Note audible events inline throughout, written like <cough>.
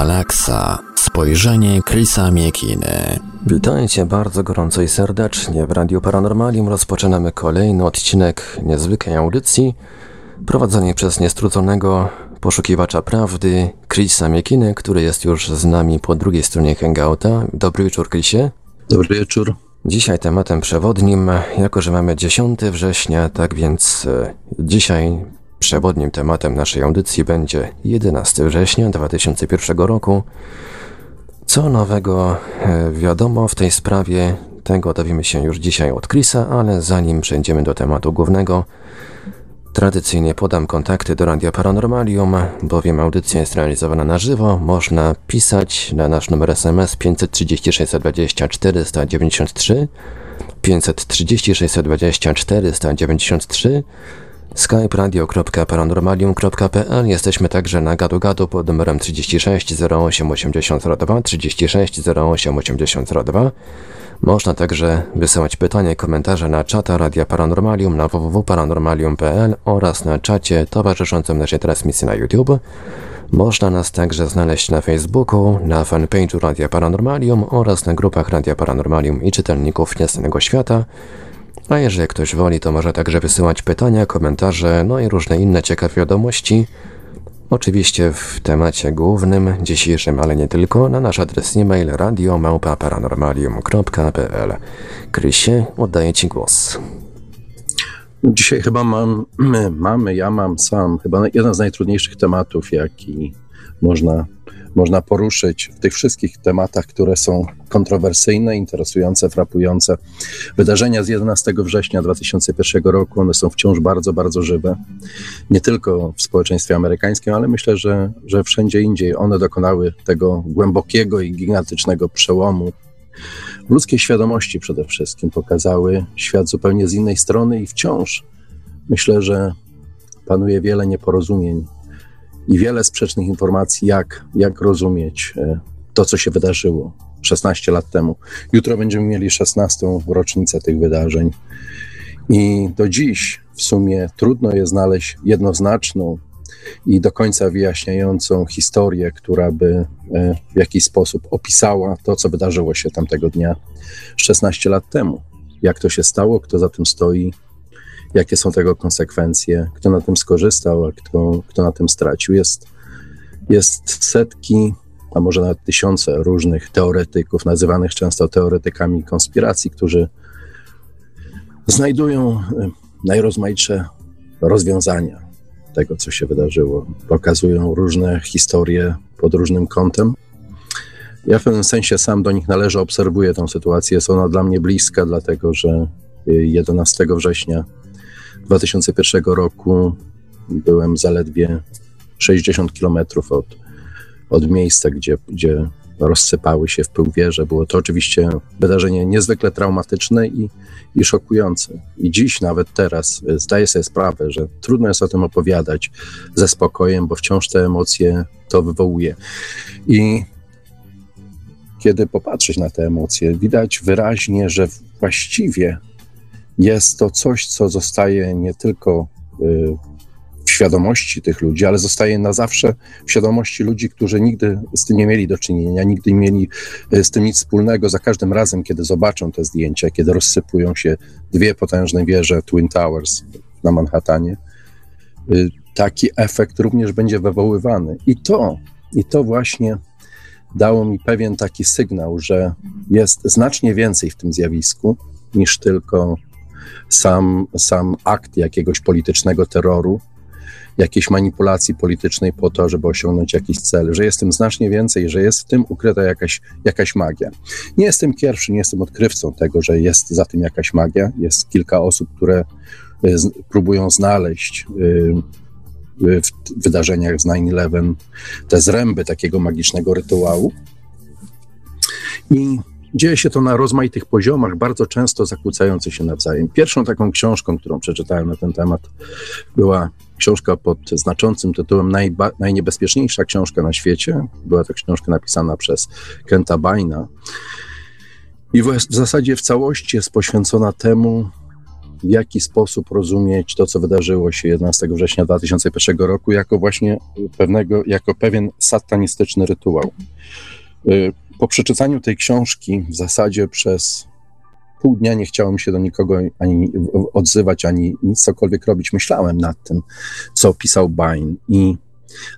Galaksa. Spojrzenie Chrisa Miekiny. Witajcie bardzo gorąco i serdecznie. W Radiu Paranormalium rozpoczynamy kolejny odcinek niezwykłej audycji prowadzonej przez niestrudzonego poszukiwacza prawdy Chrisa Miekiny, który jest już z nami po drugiej stronie hangouta. Dobry wieczór, Chrisie. Dobry wieczór. Dzisiaj tematem przewodnim, jako że mamy 10 września, tak więc e, dzisiaj przewodnim tematem naszej audycji będzie 11 września 2001 roku. Co nowego e, wiadomo w tej sprawie, tego dowiemy się już dzisiaj od Chrisa, ale zanim przejdziemy do tematu głównego, tradycyjnie podam kontakty do Radia Paranormalium, bowiem audycja jest realizowana na żywo. Można pisać na nasz numer SMS 530 620 493 530 620 493 skype radio.paranormalium.pl Jesteśmy także na gadu gadu pod numerem 36 08 80 36 08 80 Można także wysyłać pytania i komentarze na czata Radia Paranormalium na www.paranormalium.pl oraz na czacie towarzyszącym naszej transmisji na YouTube. Można nas także znaleźć na Facebooku, na fanpage'u Radia Paranormalium oraz na grupach Radia Paranormalium i czytelników Jasnego Świata. A jeżeli ktoś woli, to może także wysyłać pytania, komentarze, no i różne inne ciekawe wiadomości. Oczywiście w temacie głównym, dzisiejszym, ale nie tylko, na nasz adres e-mail radiomałpa-paranormalium.pl. Krysie, oddaję Ci głos. Dzisiaj chyba mam, my, <clears throat> mamy, ja mam sam, chyba jeden z najtrudniejszych tematów, jaki można można poruszyć w tych wszystkich tematach, które są kontrowersyjne, interesujące, frapujące. Wydarzenia z 11 września 2001 roku, one są wciąż bardzo, bardzo żywe. Nie tylko w społeczeństwie amerykańskim, ale myślę, że, że wszędzie indziej one dokonały tego głębokiego i gigantycznego przełomu ludzkiej świadomości przede wszystkim, pokazały świat zupełnie z innej strony i wciąż myślę, że panuje wiele nieporozumień i wiele sprzecznych informacji, jak, jak rozumieć e, to, co się wydarzyło 16 lat temu. Jutro będziemy mieli 16. rocznicę tych wydarzeń. I do dziś w sumie trudno jest znaleźć jednoznaczną i do końca wyjaśniającą historię, która by e, w jakiś sposób opisała to, co wydarzyło się tamtego dnia 16 lat temu. Jak to się stało, kto za tym stoi, jakie są tego konsekwencje, kto na tym skorzystał, a kto, kto na tym stracił. Jest, jest setki, a może nawet tysiące różnych teoretyków, nazywanych często teoretykami konspiracji, którzy znajdują y, najrozmaitsze rozwiązania tego, co się wydarzyło. Pokazują różne historie pod różnym kątem. Ja w pewnym sensie sam do nich należę, obserwuję tę sytuację. Jest ona dla mnie bliska, dlatego że 11 y, września 2001 roku byłem zaledwie 60 kilometrów od, od miejsca, gdzie, gdzie rozsypały się w pył wieże. Było to oczywiście wydarzenie niezwykle traumatyczne i, i szokujące. I dziś, nawet teraz, zdaję sobie sprawę, że trudno jest o tym opowiadać ze spokojem, bo wciąż te emocje to wywołuje. I kiedy popatrzeć na te emocje, widać wyraźnie, że właściwie jest to coś, co zostaje nie tylko y, w świadomości tych ludzi, ale zostaje na zawsze w świadomości ludzi, którzy nigdy z tym nie mieli do czynienia, nigdy nie mieli y, z tym nic wspólnego. Za każdym razem, kiedy zobaczą te zdjęcia, kiedy rozsypują się dwie potężne wieże Twin Towers na Manhattanie, y, taki efekt również będzie wywoływany. I to, i to właśnie dało mi pewien taki sygnał, że jest znacznie więcej w tym zjawisku niż tylko sam, sam akt jakiegoś politycznego terroru, jakiejś manipulacji politycznej po to, żeby osiągnąć jakiś cel, że jest tym znacznie więcej, że jest w tym ukryta jakaś, jakaś magia. Nie jestem pierwszy, nie jestem odkrywcą tego, że jest za tym jakaś magia. Jest kilka osób, które y, próbują znaleźć y, y, w wydarzeniach z 9-11 te zręby takiego magicznego rytuału. I Dzieje się to na rozmaitych poziomach, bardzo często zakłócających się nawzajem. Pierwszą taką książką, którą przeczytałem na ten temat, była książka pod znaczącym tytułem Najba Najniebezpieczniejsza książka na świecie. Była to książka napisana przez Kenta Baina. I w, w zasadzie w całości jest poświęcona temu, w jaki sposób rozumieć to, co wydarzyło się 11 września 2001 roku, jako właśnie pewnego, jako pewien satanistyczny rytuał. Y, po przeczytaniu tej książki w zasadzie przez pół dnia nie chciałem się do nikogo ani odzywać, ani nic cokolwiek robić. Myślałem nad tym, co pisał Bain i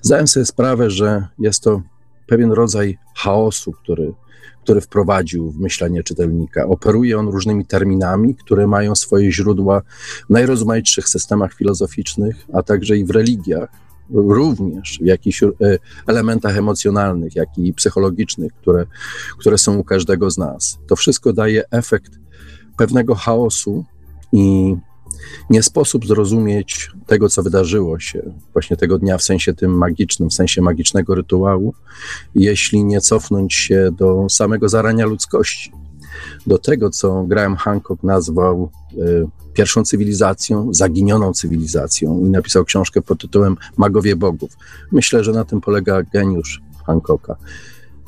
zdałem sobie sprawę, że jest to pewien rodzaj chaosu, który, który wprowadził w myślenie czytelnika. Operuje on różnymi terminami, które mają swoje źródła w najrozmaitszych systemach filozoficznych, a także i w religiach, również w jakichś e, elementach emocjonalnych, jak i psychologicznych, które, które są u każdego z nas. To wszystko daje efekt pewnego chaosu i nie sposób zrozumieć tego, co wydarzyło się właśnie tego dnia w sensie tym magicznym, w sensie magicznego rytuału, jeśli nie cofnąć się do samego zarania ludzkości, do tego, co Graham Hancock nazwał y, pierwszą cywilizacją, zaginioną cywilizacją i napisał książkę pod tytułem Magowie Bogów. Myślę, że na tym polega geniusz Hancocka.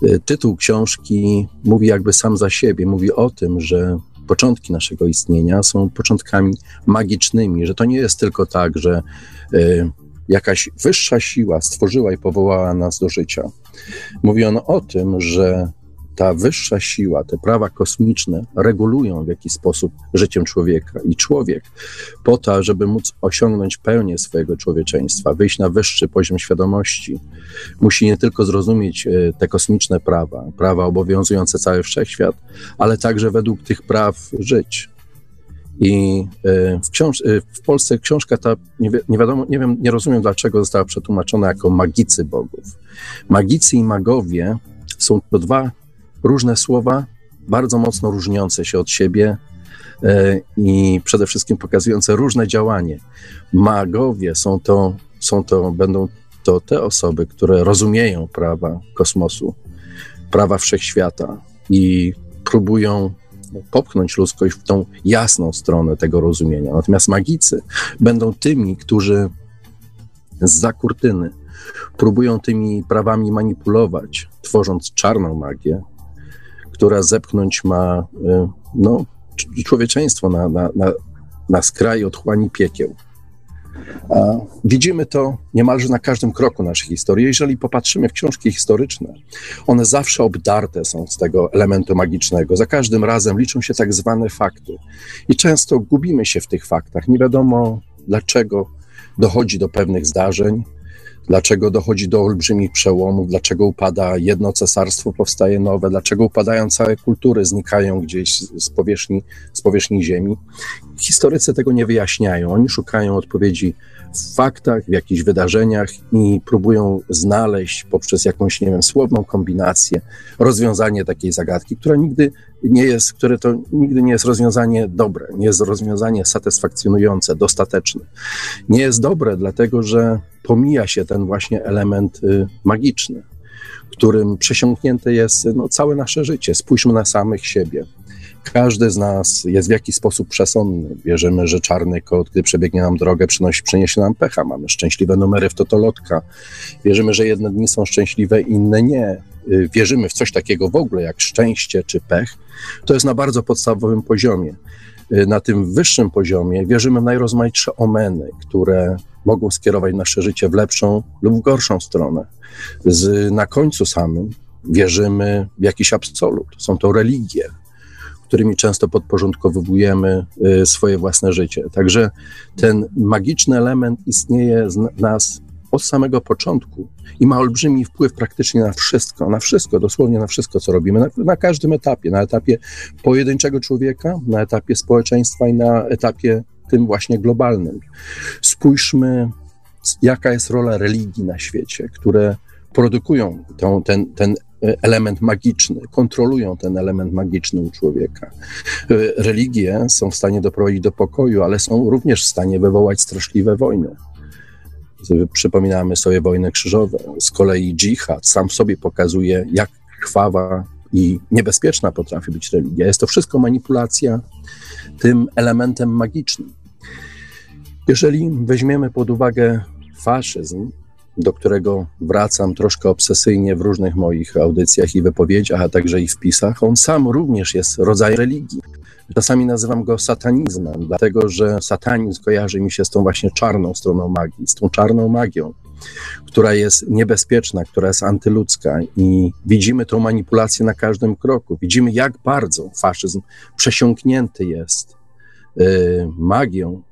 Y, tytuł książki mówi jakby sam za siebie, mówi o tym, że początki naszego istnienia są początkami magicznymi, że to nie jest tylko tak, że y, jakaś wyższa siła stworzyła i powołała nas do życia. Mówi on o tym, że ta wyższa siła, te prawa kosmiczne regulują w jakiś sposób życiem człowieka. I człowiek, po to, żeby móc osiągnąć pełnię swojego człowieczeństwa, wyjść na wyższy poziom świadomości, musi nie tylko zrozumieć e, te kosmiczne prawa, prawa obowiązujące cały wszechświat, ale także według tych praw żyć. I e, w, książ- e, w Polsce książka ta, nie, wi- nie, wiadomo, nie wiem, nie rozumiem dlaczego została przetłumaczona jako magicy bogów. Magicy i magowie są to dwa różne słowa, bardzo mocno różniące się od siebie e, i przede wszystkim pokazujące różne działanie. Magowie są to, są to, będą to te osoby, które rozumieją prawa kosmosu, prawa wszechświata i próbują popchnąć ludzkość w tą jasną stronę tego rozumienia. Natomiast magicy będą tymi, którzy z kurtyny próbują tymi prawami manipulować, tworząc czarną magię, która zepchnąć ma y, no, człowieczeństwo na, na, na, na skraj otchłani piekieł. A widzimy to niemalże na każdym kroku naszej historii. Jeżeli popatrzymy w książki historyczne, one zawsze obdarte są z tego elementu magicznego. Za każdym razem liczą się tak zwane fakty. I często gubimy się w tych faktach. Nie wiadomo, dlaczego dochodzi do pewnych zdarzeń, dlaczego dochodzi do olbrzymich przełomów, dlaczego upada jedno cesarstwo, powstaje nowe, dlaczego upadają całe kultury, znikają gdzieś z powierzchni, z powierzchni ziemi. Historycy tego nie wyjaśniają. Oni szukają odpowiedzi w faktach, w jakichś wydarzeniach i próbują znaleźć poprzez jakąś, nie wiem, słowną kombinację rozwiązanie takiej zagadki, która nigdy nie jest, które to nigdy nie jest rozwiązanie dobre, nie jest rozwiązanie satysfakcjonujące, dostateczne. Nie jest dobre, dlatego że pomija się ten właśnie element y, magiczny, którym przesiąknięte jest no, całe nasze życie. Spójrzmy na samych siebie. Każdy z nas jest w jakiś sposób przesądny. Wierzymy, że czarny kot, gdy przebiegnie nam drogę, przynosi, przyniesie nam pecha. Mamy szczęśliwe numery w totolotka. Wierzymy, że jedne dni są szczęśliwe, inne nie. Y, wierzymy w coś takiego w ogóle jak szczęście czy pech. To jest na bardzo podstawowym poziomie. Y, na tym wyższym poziomie wierzymy w najrozmaitsze omeny, które mogą skierować nasze życie w lepszą lub w gorszą stronę. Z, na końcu samym wierzymy w jakiś absolut. Są to religie, którymi często podporządkowujemy y, swoje własne życie. Także ten magiczny element istnieje z nas od samego początku i ma olbrzymi wpływ praktycznie na wszystko, na wszystko, dosłownie na wszystko, co robimy, na, na każdym etapie, na etapie pojedynczego człowieka, na etapie społeczeństwa i na etapie tym właśnie globalnym. Spójrzmy, jaka jest rola religii na świecie, które produkują tą, ten, ten element magiczny, kontrolują ten element magiczny u człowieka. Religie są w stanie doprowadzić do pokoju, ale są również w stanie wywołać straszliwe wojny. Przypominamy sobie wojny krzyżowe. Z kolei dżihad sam sobie pokazuje, jak krwawa i niebezpieczna potrafi być religia. Jest to wszystko manipulacja tym elementem magicznym. Jeżeli weźmiemy pod uwagę faszyzm, do którego wracam troszkę obsesyjnie w różnych moich audycjach i wypowiedziach, a także i wpisach, on sam również jest rodzaj religii. Czasami nazywam go satanizmem, dlatego że satanizm kojarzy mi się z tą właśnie czarną stroną magii, z tą czarną magią, która jest niebezpieczna, która jest antyludzka i widzimy tą manipulację na każdym kroku. Widzimy, jak bardzo faszyzm przesiąknięty jest y, magią,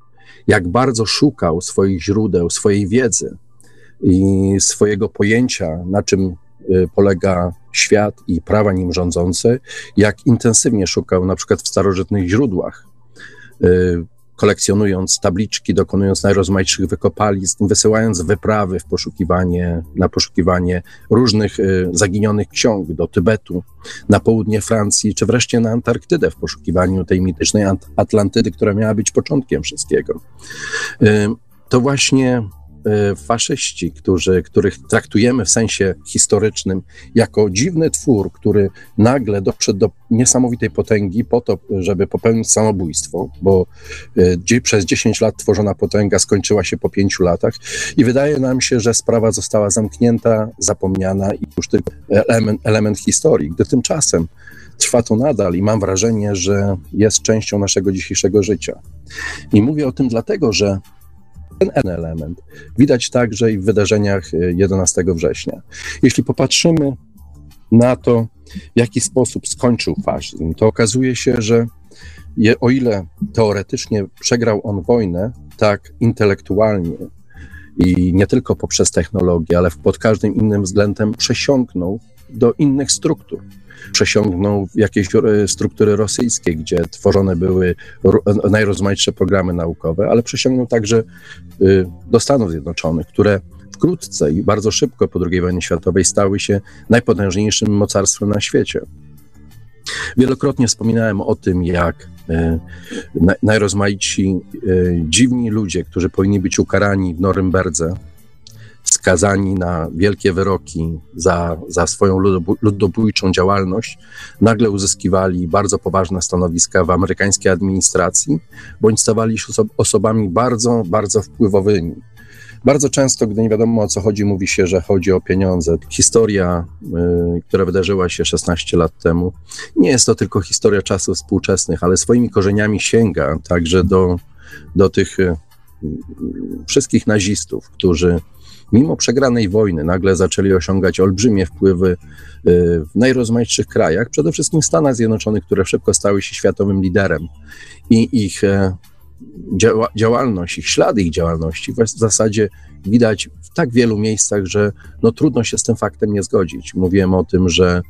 jak bardzo szukał swoich źródeł, swojej wiedzy i swojego pojęcia, na czym y, polega świat i prawa nim rządzące, jak intensywnie szukał na przykład w starożytnych źródłach, y, kolekcjonując tabliczki, dokonując najrozmaitszych wykopalizn, wysyłając wyprawy w poszukiwanie, na poszukiwanie różnych y, zaginionych ksiąg do Tybetu, na południe Francji, czy wreszcie na Antarktydę w poszukiwaniu tej mitycznej Atlantydy, która miała być początkiem wszystkiego. To właśnie faszyści, którzy, których traktujemy w sensie historycznym jako dziwny twór, który nagle doszedł do niesamowitej potęgi po to, żeby popełnić samobójstwo, bo y, przez 10 lat tworzona potęga skończyła się po 5 latach i wydaje nam się, że sprawa została zamknięta, zapomniana i już tylko element, element historii, gdy tymczasem trwa to nadal i mam wrażenie, że jest częścią naszego dzisiejszego życia. I mówię o tym dlatego, że ten element widać także i w wydarzeniach 11 e, września. Jeśli popatrzymy na to, w jaki sposób skończył faszyzm, to okazuje się, że je, o ile teoretycznie przegrał on wojnę, tak intelektualnie i nie tylko poprzez technologię, ale pod każdym innym względem przesiąknął do innych struktur przesiągnął jakieś e, struktury rosyjskie, gdzie tworzone były najrozmaitsze programy naukowe, ale przesiągnął także y, do Stanów Zjednoczonych, które wkrótce i bardzo szybko po II wojnie światowej stały się najpotężniejszym mocarstwem na świecie. Wielokrotnie wspominałem o tym, jak e, najrozmaici e, dziwni ludzie, którzy powinni być ukarani w Norymberdze, skazani na wielkie wyroki za, za swoją ludobójczą działalność, nagle uzyskiwali bardzo poważne stanowiska w amerykańskiej administracji, bądź stawali się osobami bardzo, bardzo wpływowymi. Bardzo często, gdy nie wiadomo o co chodzi, mówi się, że chodzi o pieniądze. Historia, y, która wydarzyła się 16 lat temu, nie jest to tylko historia czasów współczesnych, ale swoimi korzeniami sięga także do, do tych y, wszystkich nazistów, którzy mimo przegranej wojny nagle zaczęli osiągać olbrzymie wpływy y, w najrozmaitszych krajach, przede wszystkim w Stanach Zjednoczonych, które szybko stały się światowym liderem i ich e, działalność, ich ślady ich działalności w zasadzie widać w tak wielu miejscach, że no, trudno się z tym faktem nie zgodzić. Mówiłem o tym, że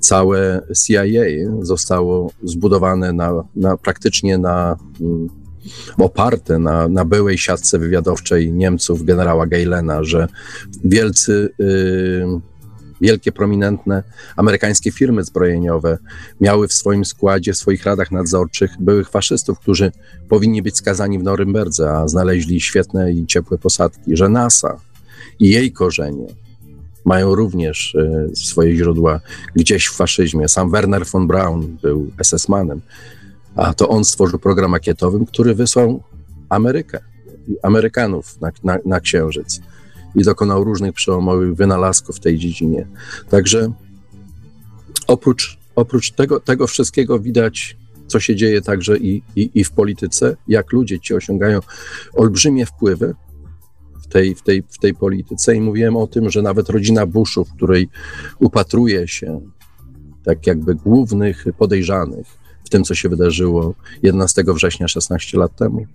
całe CIA zostało zbudowane na, na praktycznie na mm, oparte na, na byłej siatce wywiadowczej Niemców generała Geilena, że wielcy, y, wielkie, prominentne amerykańskie firmy zbrojeniowe miały w swoim składzie, w swoich radach nadzorczych byłych faszystów, którzy powinni być skazani w Norymberdze, a znaleźli świetne i ciepłe posadki, że NASA i jej korzenie mają również y, swoje źródła gdzieś w faszyzmie. Sam Werner von Braun był SS-manem a to on stworzył program makietowym, który wysłał Amerykę, Amerykanów na, na, na Księżyc i dokonał różnych przełomowych wynalazków w tej dziedzinie. Także oprócz, oprócz tego, tego wszystkiego widać, co się dzieje także i, i, i w polityce, jak ludzie ci osiągają olbrzymie wpływy w tej, w, tej, w tej polityce. I mówiłem o tym, że nawet rodzina Bushów, której upatruje się tak jakby głównych podejrzanych, w tym, co się wydarzyło 11 września 16 lat temu.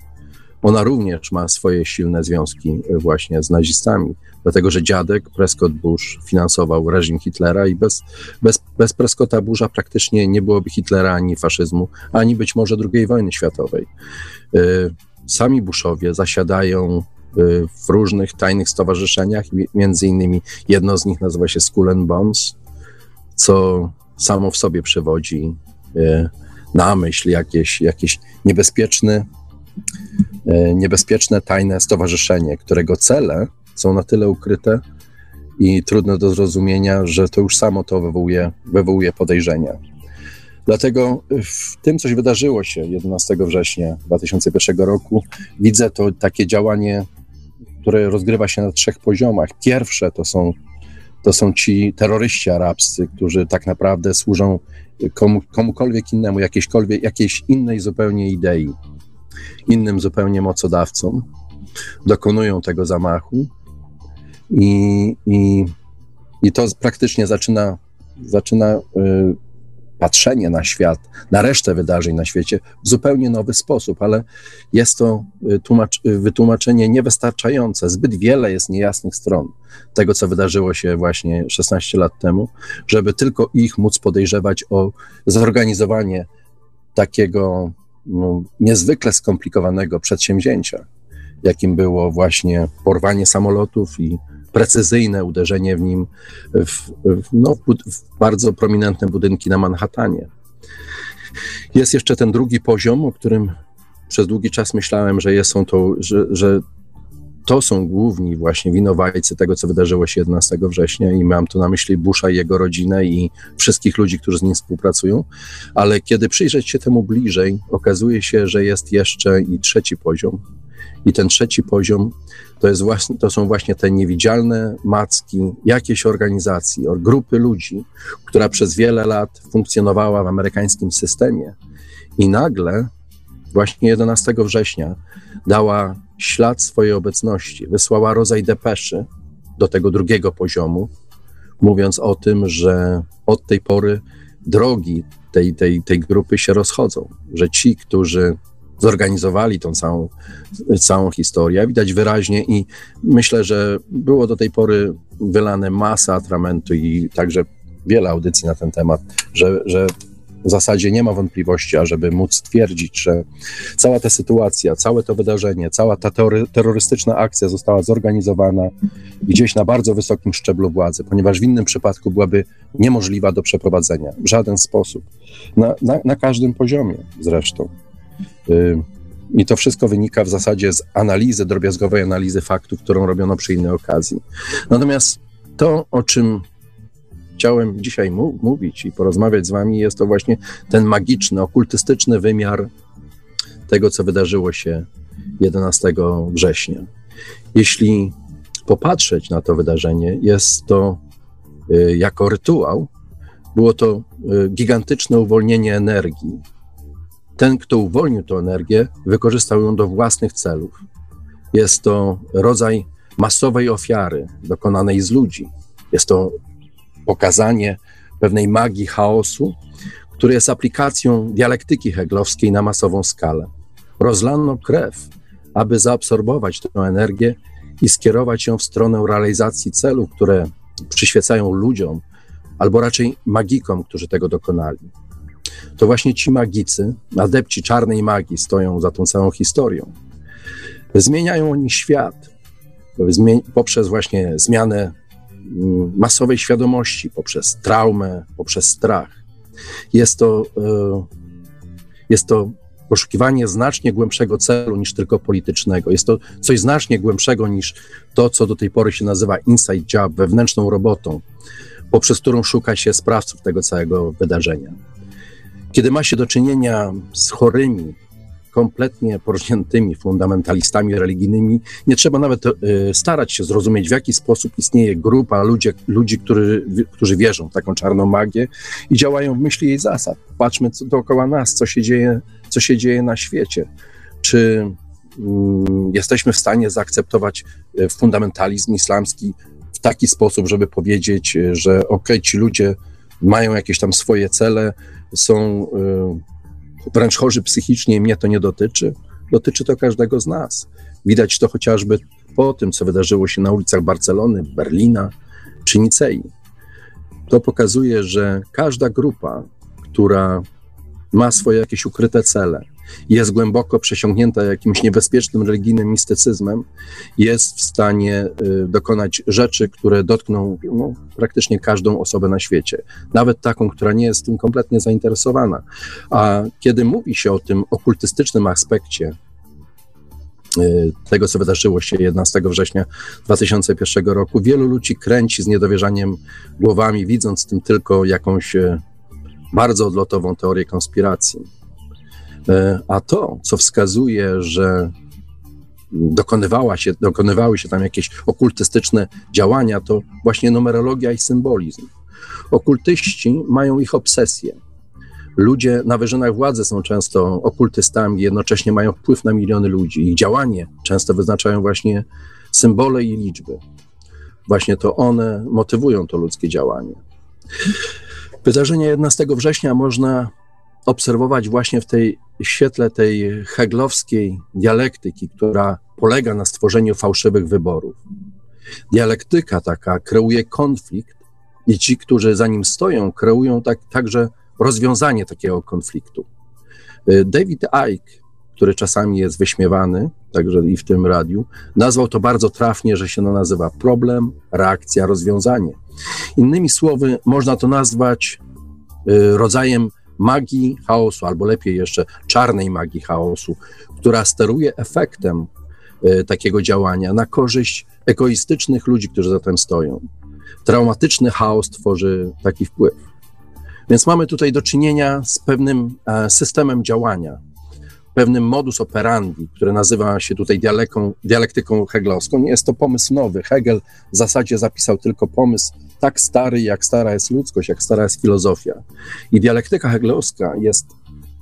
Ona również ma swoje silne związki właśnie z nazistami, dlatego że dziadek Prescott Bush finansował reżim Hitlera i bez, bez, bez Prescotta Busha praktycznie nie byłoby Hitlera ani faszyzmu, ani być może II wojny światowej. Y, sami Bushowie zasiadają y, w różnych tajnych stowarzyszeniach, między innymi jedno z nich nazywa się Skull and Bones, co samo w sobie przewodzi na myśl jakieś, jakieś niebezpieczne, e, niebezpieczne, tajne stowarzyszenie, którego cele są na tyle ukryte i trudne do zrozumienia, że to już samo to wywołuje, wywołuje podejrzenia. Dlatego w tym, coś wydarzyło się 11 września 2001 roku, widzę to takie działanie, które rozgrywa się na trzech poziomach. Pierwsze to są to są ci terroryści arabscy, którzy tak naprawdę służą komu, komukolwiek innemu, jakiejś innej zupełnie idei, innym zupełnie mocodawcom, dokonują tego zamachu i, i, i to praktycznie zaczyna, zaczyna y, patrzenie na świat, na resztę wydarzeń na świecie w zupełnie nowy sposób, ale jest to y, y, wytłumaczenie niewystarczające. Zbyt wiele jest niejasnych stron tego, co wydarzyło się właśnie 16 lat temu, żeby tylko ich móc podejrzewać o zorganizowanie takiego no, niezwykle skomplikowanego przedsięwzięcia, jakim było właśnie porwanie samolotów i precyzyjne uderzenie w nim w, w, no, w bardzo prominentne budynki na Manhattanie. Jest jeszcze ten drugi poziom, o którym przez długi czas myślałem, że, jest, są to, że, że to są główni właśnie winowajcy tego, co wydarzyło się 11 września i mam tu na myśli Busha i jego rodzinę i wszystkich ludzi, którzy z nim współpracują, ale kiedy przyjrzeć się temu bliżej, okazuje się, że jest jeszcze i trzeci poziom. I ten trzeci poziom to, jest właśnie, to są właśnie te niewidzialne macki jakiejś organizacji, grupy ludzi, która przez wiele lat funkcjonowała w amerykańskim systemie i nagle właśnie 11 września dała ślad swojej obecności, wysłała rodzaj depeszy do tego drugiego poziomu, mówiąc o tym, że od tej pory drogi tej, tej, tej grupy się rozchodzą, że ci, którzy zorganizowali tą całą, całą historię. Widać wyraźnie i myślę, że było do tej pory wylane masa atramentu i także wiele audycji na ten temat, że, że w zasadzie nie ma wątpliwości, ażeby móc stwierdzić, że cała ta sytuacja, całe to wydarzenie, cała ta terrorystyczna akcja została zorganizowana gdzieś na bardzo wysokim szczeblu władzy, ponieważ w innym przypadku byłaby niemożliwa do przeprowadzenia w żaden sposób, na, na, na każdym poziomie zresztą. Y, I to wszystko wynika w zasadzie z analizy, drobiazgowej analizy faktów, którą robiono przy innej okazji. Natomiast to, o czym chciałem dzisiaj mówić i porozmawiać z Wami, jest to właśnie ten magiczny, okultystyczny wymiar tego, co wydarzyło się 11 września. Jeśli popatrzeć na to wydarzenie, jest to y, jako rytuał, było to y, gigantyczne uwolnienie energii, ten, kto uwolnił tę energię, wykorzystał ją do własnych celów. Jest to rodzaj masowej ofiary dokonanej z ludzi. Jest to pokazanie pewnej magii chaosu, który jest aplikacją dialektyki heglowskiej na masową skalę. Rozlano krew, aby zaabsorbować tę energię i skierować ją w stronę realizacji celów, które przyświecają ludziom, albo raczej magikom, którzy tego dokonali to właśnie ci magicy, adepci czarnej magii stoją za tą całą historią. Zmieniają oni świat poprzez właśnie zmianę mm, masowej świadomości, poprzez traumę, poprzez strach. Jest to, e, jest to poszukiwanie znacznie głębszego celu niż tylko politycznego. Jest to coś znacznie głębszego niż to, co do tej pory się nazywa inside job, wewnętrzną robotą, poprzez którą szuka się sprawców tego całego wydarzenia. Kiedy ma się do czynienia z chorymi, kompletnie porżniętymi fundamentalistami religijnymi, nie trzeba nawet y, starać się zrozumieć, w jaki sposób istnieje grupa ludzi, ludzi którzy, którzy wierzą w taką czarną magię i działają w myśli jej zasad. Patrzmy co, dookoła nas, co się dzieje, co się dzieje na świecie. Czy mm, jesteśmy w stanie zaakceptować y, fundamentalizm islamski w taki sposób, żeby powiedzieć, y, że okej, okay, ci ludzie mają jakieś tam swoje cele, są y, wręcz chorzy psychicznie mnie to nie dotyczy. Dotyczy to każdego z nas. Widać to chociażby po tym, co wydarzyło się na ulicach Barcelony, Berlina czy Nicei. To pokazuje, że każda grupa, która ma swoje jakieś ukryte cele, jest głęboko przesiągnięta jakimś niebezpiecznym religijnym mistycyzmem, jest w stanie y, dokonać rzeczy, które dotkną no, praktycznie każdą osobę na świecie, nawet taką, która nie jest tym kompletnie zainteresowana. A kiedy mówi się o tym okultystycznym aspekcie, y, tego, co wydarzyło się 11 września 2001 roku. Wielu ludzi kręci z niedowierzaniem głowami, widząc w tym tylko jakąś y, bardzo odlotową teorię konspiracji. E, a to, co wskazuje, że dokonywała się, dokonywały się tam jakieś okultystyczne działania, to właśnie numerologia i symbolizm. Okultyści mają ich obsesję. Ludzie na wyżynach władzy są często okultystami, jednocześnie mają wpływ na miliony ludzi. Ich działanie często wyznaczają właśnie symbole i liczby. Właśnie to one motywują to ludzkie działanie. Wydarzenia 11 września można obserwować właśnie w tej świetle tej heglowskiej dialektyki, która polega na stworzeniu fałszywych wyborów. Dialektyka taka kreuje konflikt i ci, którzy za nim stoją, kreują tak, także rozwiązanie takiego konfliktu. Y, David Icke, który czasami jest wyśmiewany, także i w tym radiu, nazwał to bardzo trafnie, że się to nazywa problem, reakcja, rozwiązanie. Innymi słowy, można to nazwać y, rodzajem magii chaosu, albo lepiej jeszcze czarnej magii chaosu, która steruje efektem y, takiego działania na korzyść egoistycznych ludzi, którzy za tym stoją. Traumatyczny chaos tworzy taki wpływ. Więc mamy tutaj do czynienia z pewnym e, systemem działania, pewnym modus operandi, który nazywa się tutaj dialektyką, dialektyką heglowską. Nie jest to pomysł nowy. Hegel w zasadzie zapisał tylko pomysł tak stary, jak stara jest ludzkość, jak stara jest filozofia. I dialektyka heglowska jest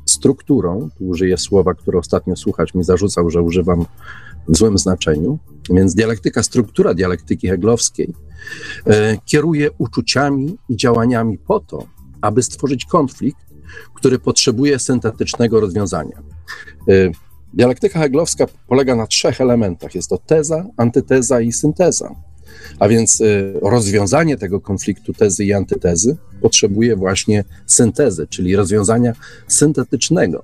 strukturą, tu użyję słowa, które ostatnio słuchacz mi zarzucał, że używam w złym znaczeniu, więc dialektyka, struktura dialektyki heglowskiej e, kieruje uczuciami i działaniami po to, aby stworzyć konflikt, który potrzebuje syntetycznego rozwiązania. Y, dialektyka heglowska polega na trzech elementach. Jest to teza, antyteza i synteza. A więc y, rozwiązanie tego konfliktu tezy i antytezy potrzebuje właśnie syntezy, czyli rozwiązania syntetycznego.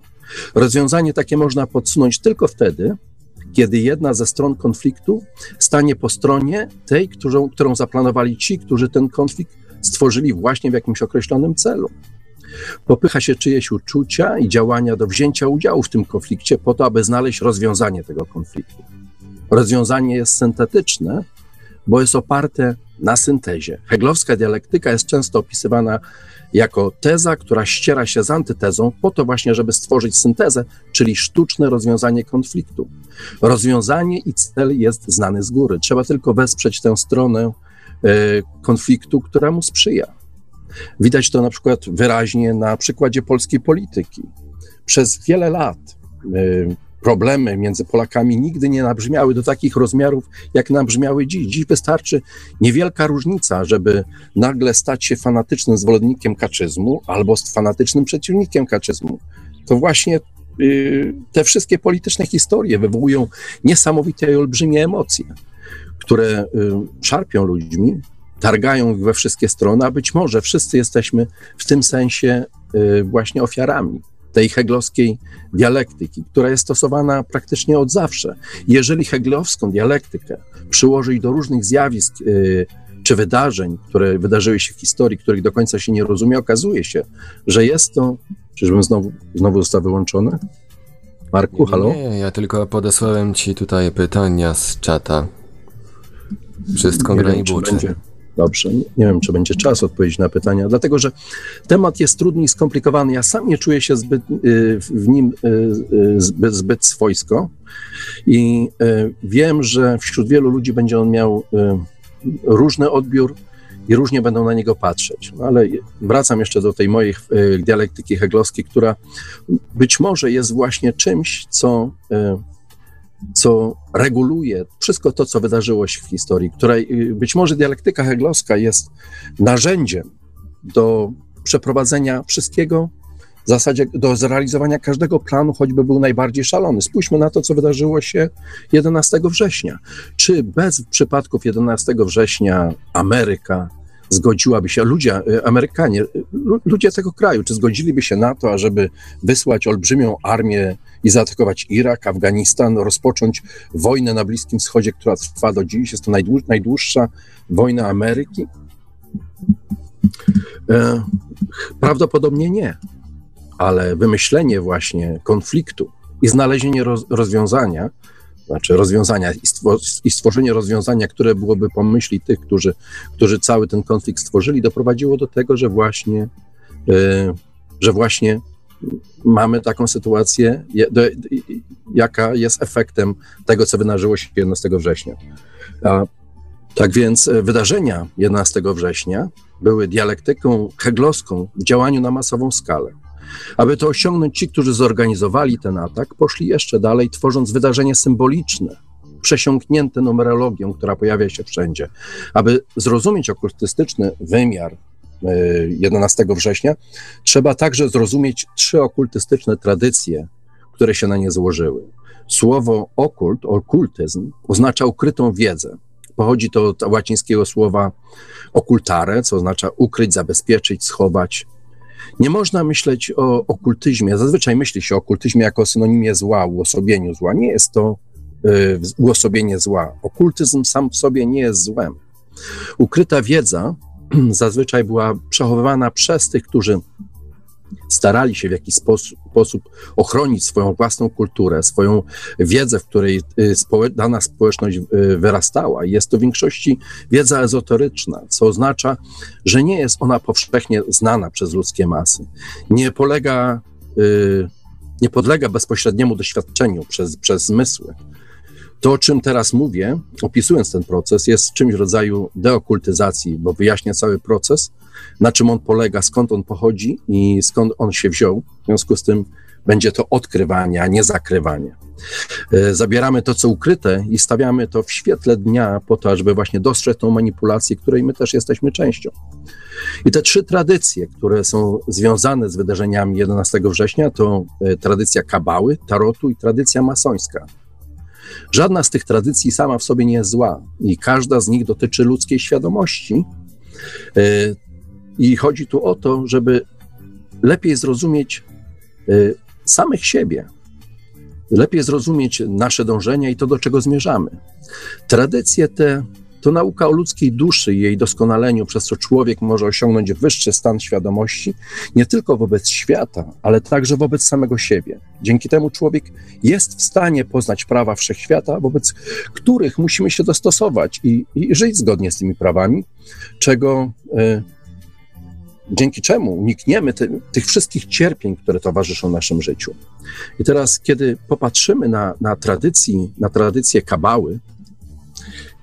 Rozwiązanie takie można podsunąć tylko wtedy, kiedy jedna ze stron konfliktu stanie po stronie tej, którą, którą zaplanowali ci, którzy ten konflikt stworzyli właśnie w jakimś określonym celu. Popycha się czyjeś uczucia i działania do wzięcia udziału w tym konflikcie po to, aby znaleźć rozwiązanie tego konfliktu. Rozwiązanie jest syntetyczne, bo jest oparte na syntezie. Heglowska dialektyka jest często opisywana jako teza, która ściera się z antytezą, po to właśnie, żeby stworzyć syntezę, czyli sztuczne rozwiązanie konfliktu. Rozwiązanie i cel jest znany z góry. Trzeba tylko wesprzeć tę stronę E, konfliktu, któremu sprzyja. Widać to na przykład wyraźnie na przykładzie polskiej polityki. Przez wiele lat e, problemy między Polakami nigdy nie nabrzmiały do takich rozmiarów, jak nabrzmiały dziś. Dziś wystarczy niewielka różnica, żeby nagle stać się fanatycznym zwolennikiem kaczyzmu albo fanatycznym przeciwnikiem kaczyzmu. To właśnie y, te wszystkie polityczne historie wywołują niesamowite i olbrzymie emocje które y, szarpią ludźmi, targają ich we wszystkie strony, a być może wszyscy jesteśmy w tym sensie y, właśnie ofiarami tej heglowskiej dialektyki, która jest stosowana praktycznie od zawsze. Jeżeli heglowską dialektykę przyłożyć do różnych zjawisk y, czy wydarzeń, które wydarzyły się w historii, których do końca się nie rozumie, okazuje się, że jest to. Czyżbym znowu, znowu został wyłączony? Marku, halo? Nie, ja tylko podesłałem ci tutaj pytania z czata. Wszystko gra i będzie, Dobrze, nie wiem, czy będzie czas odpowiedzieć na pytania, dlatego że temat jest trudny i skomplikowany. Ja sam nie czuję się zbyt, y, w nim y, y, zbyt, zbyt swojsko i wiem, że wśród wielu ludzi będzie on miał różny odbiór i różnie będą na niego patrzeć. No ale wracam jeszcze do tej mojej dialektyki heglowskiej, która być może jest właśnie czymś, co co reguluje wszystko to, co wydarzyło się w historii, której y, być może dialektyka heglowska jest narzędziem do przeprowadzenia wszystkiego, w zasadzie do zrealizowania każdego planu, choćby był najbardziej szalony. Spójrzmy na to, co wydarzyło się 11 września. Czy bez przypadków 11 września Ameryka zgodziłaby się, ludzie, y, Amerykanie, y, ludzie tego kraju, czy zgodziliby się na to, ażeby wysłać olbrzymią armię i zaatakować Irak, Afganistan, rozpocząć wojnę na Bliskim Wschodzie, która trwa do dziś, jest to najdłuższa wojna Ameryki? E, prawdopodobnie nie, ale wymyślenie właśnie konfliktu i znalezienie rozwiązania znaczy rozwiązania i stworzenie rozwiązania, które byłoby pomyśli tych, którzy, którzy cały ten konflikt stworzyli, doprowadziło do tego, że właśnie, e, że właśnie mamy taką sytuację, jaka jest efektem tego, co wydarzyło się 11 września. Tak więc e, wydarzenia 11 września były dialektyką heglowską w działaniu na masową skalę. Aby to osiągnąć, ci, którzy zorganizowali ten atak, poszli jeszcze dalej, tworząc wydarzenie symboliczne, przesiąknięte numerologią, która pojawia się wszędzie. Aby zrozumieć okultystyczny wymiar 11 e, września, trzeba także zrozumieć trzy okultystyczne tradycje, które się na nie złożyły. Słowo okult, okultyzm, oznacza ukrytą wiedzę. Pochodzi to od łacińskiego słowa okultare, co oznacza ukryć, zabezpieczyć, schować. Nie można myśleć o okultyzmie. Zazwyczaj myśli się o okultyzmie jako synonimie zła, uosobieniu zła. Nie jest to y, uosobienie zła. Okultyzm sam w sobie nie jest złem. Ukryta wiedza <clears throat> zazwyczaj była przechowywana przez tych, którzy starali się w jakiś sposób, sposób ochronić swoją własną kulturę, swoją wiedzę, w której y, dana społeczność y, wyrastała. Jest to w większości wiedza ezoteryczna, co oznacza, że nie jest ona powszechnie znana przez ludzkie masy. Nie polega, y, nie podlega bezpośredniemu doświadczeniu przez, przez zmysły. To, o czym teraz mówię, opisując ten proces, jest czymś w rodzaju deokultyzacji, bo wyjaśnia cały proces, na czym on polega, skąd on pochodzi i skąd on się wziął. W związku z tym będzie to odkrywanie, a nie zakrywanie. E, zabieramy to, co ukryte i stawiamy to w świetle dnia po to, żeby właśnie dostrzec tą manipulację, której my też jesteśmy częścią. I te trzy tradycje, które są związane z wydarzeniami 11 września, to e, tradycja kabały, tarotu i tradycja masońska. Żadna z tych tradycji sama w sobie nie jest zła i każda z nich dotyczy ludzkiej świadomości. I chodzi tu o to, żeby lepiej zrozumieć e, samych siebie, lepiej zrozumieć nasze dążenia i to, do czego zmierzamy. Tradycje te to nauka o ludzkiej duszy i jej doskonaleniu, przez co człowiek może osiągnąć wyższy stan świadomości nie tylko wobec świata, ale także wobec samego siebie. Dzięki temu człowiek jest w stanie poznać prawa wszechświata, wobec których musimy się dostosować i, i żyć zgodnie z tymi prawami, czego. Y, dzięki czemu unikniemy ty, tych wszystkich cierpień, które towarzyszą naszym życiu. I teraz, kiedy popatrzymy na, na tradycji, na tradycję kabały,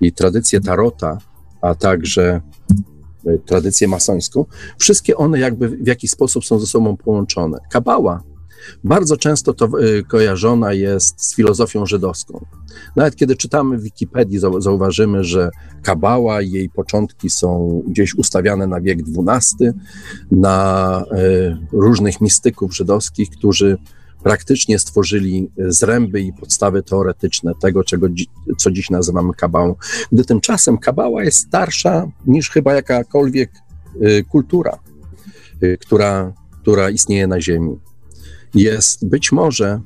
i tradycję tarota, a także e, tradycję masońską, wszystkie one jakby w jakiś sposób są ze sobą połączone. Kabała bardzo często to e, kojarzona jest z filozofią żydowską. Nawet kiedy czytamy w Wikipedii, zauważymy, że kabała i jej początki są gdzieś ustawiane na wiek XII, na e, różnych mistyków żydowskich, którzy praktycznie stworzyli zręby i podstawy teoretyczne tego, czego, co dziś nazywamy kabałą. Gdy tymczasem kabała jest starsza niż chyba jakakolwiek y, kultura, y, która, która istnieje na Ziemi. Jest być może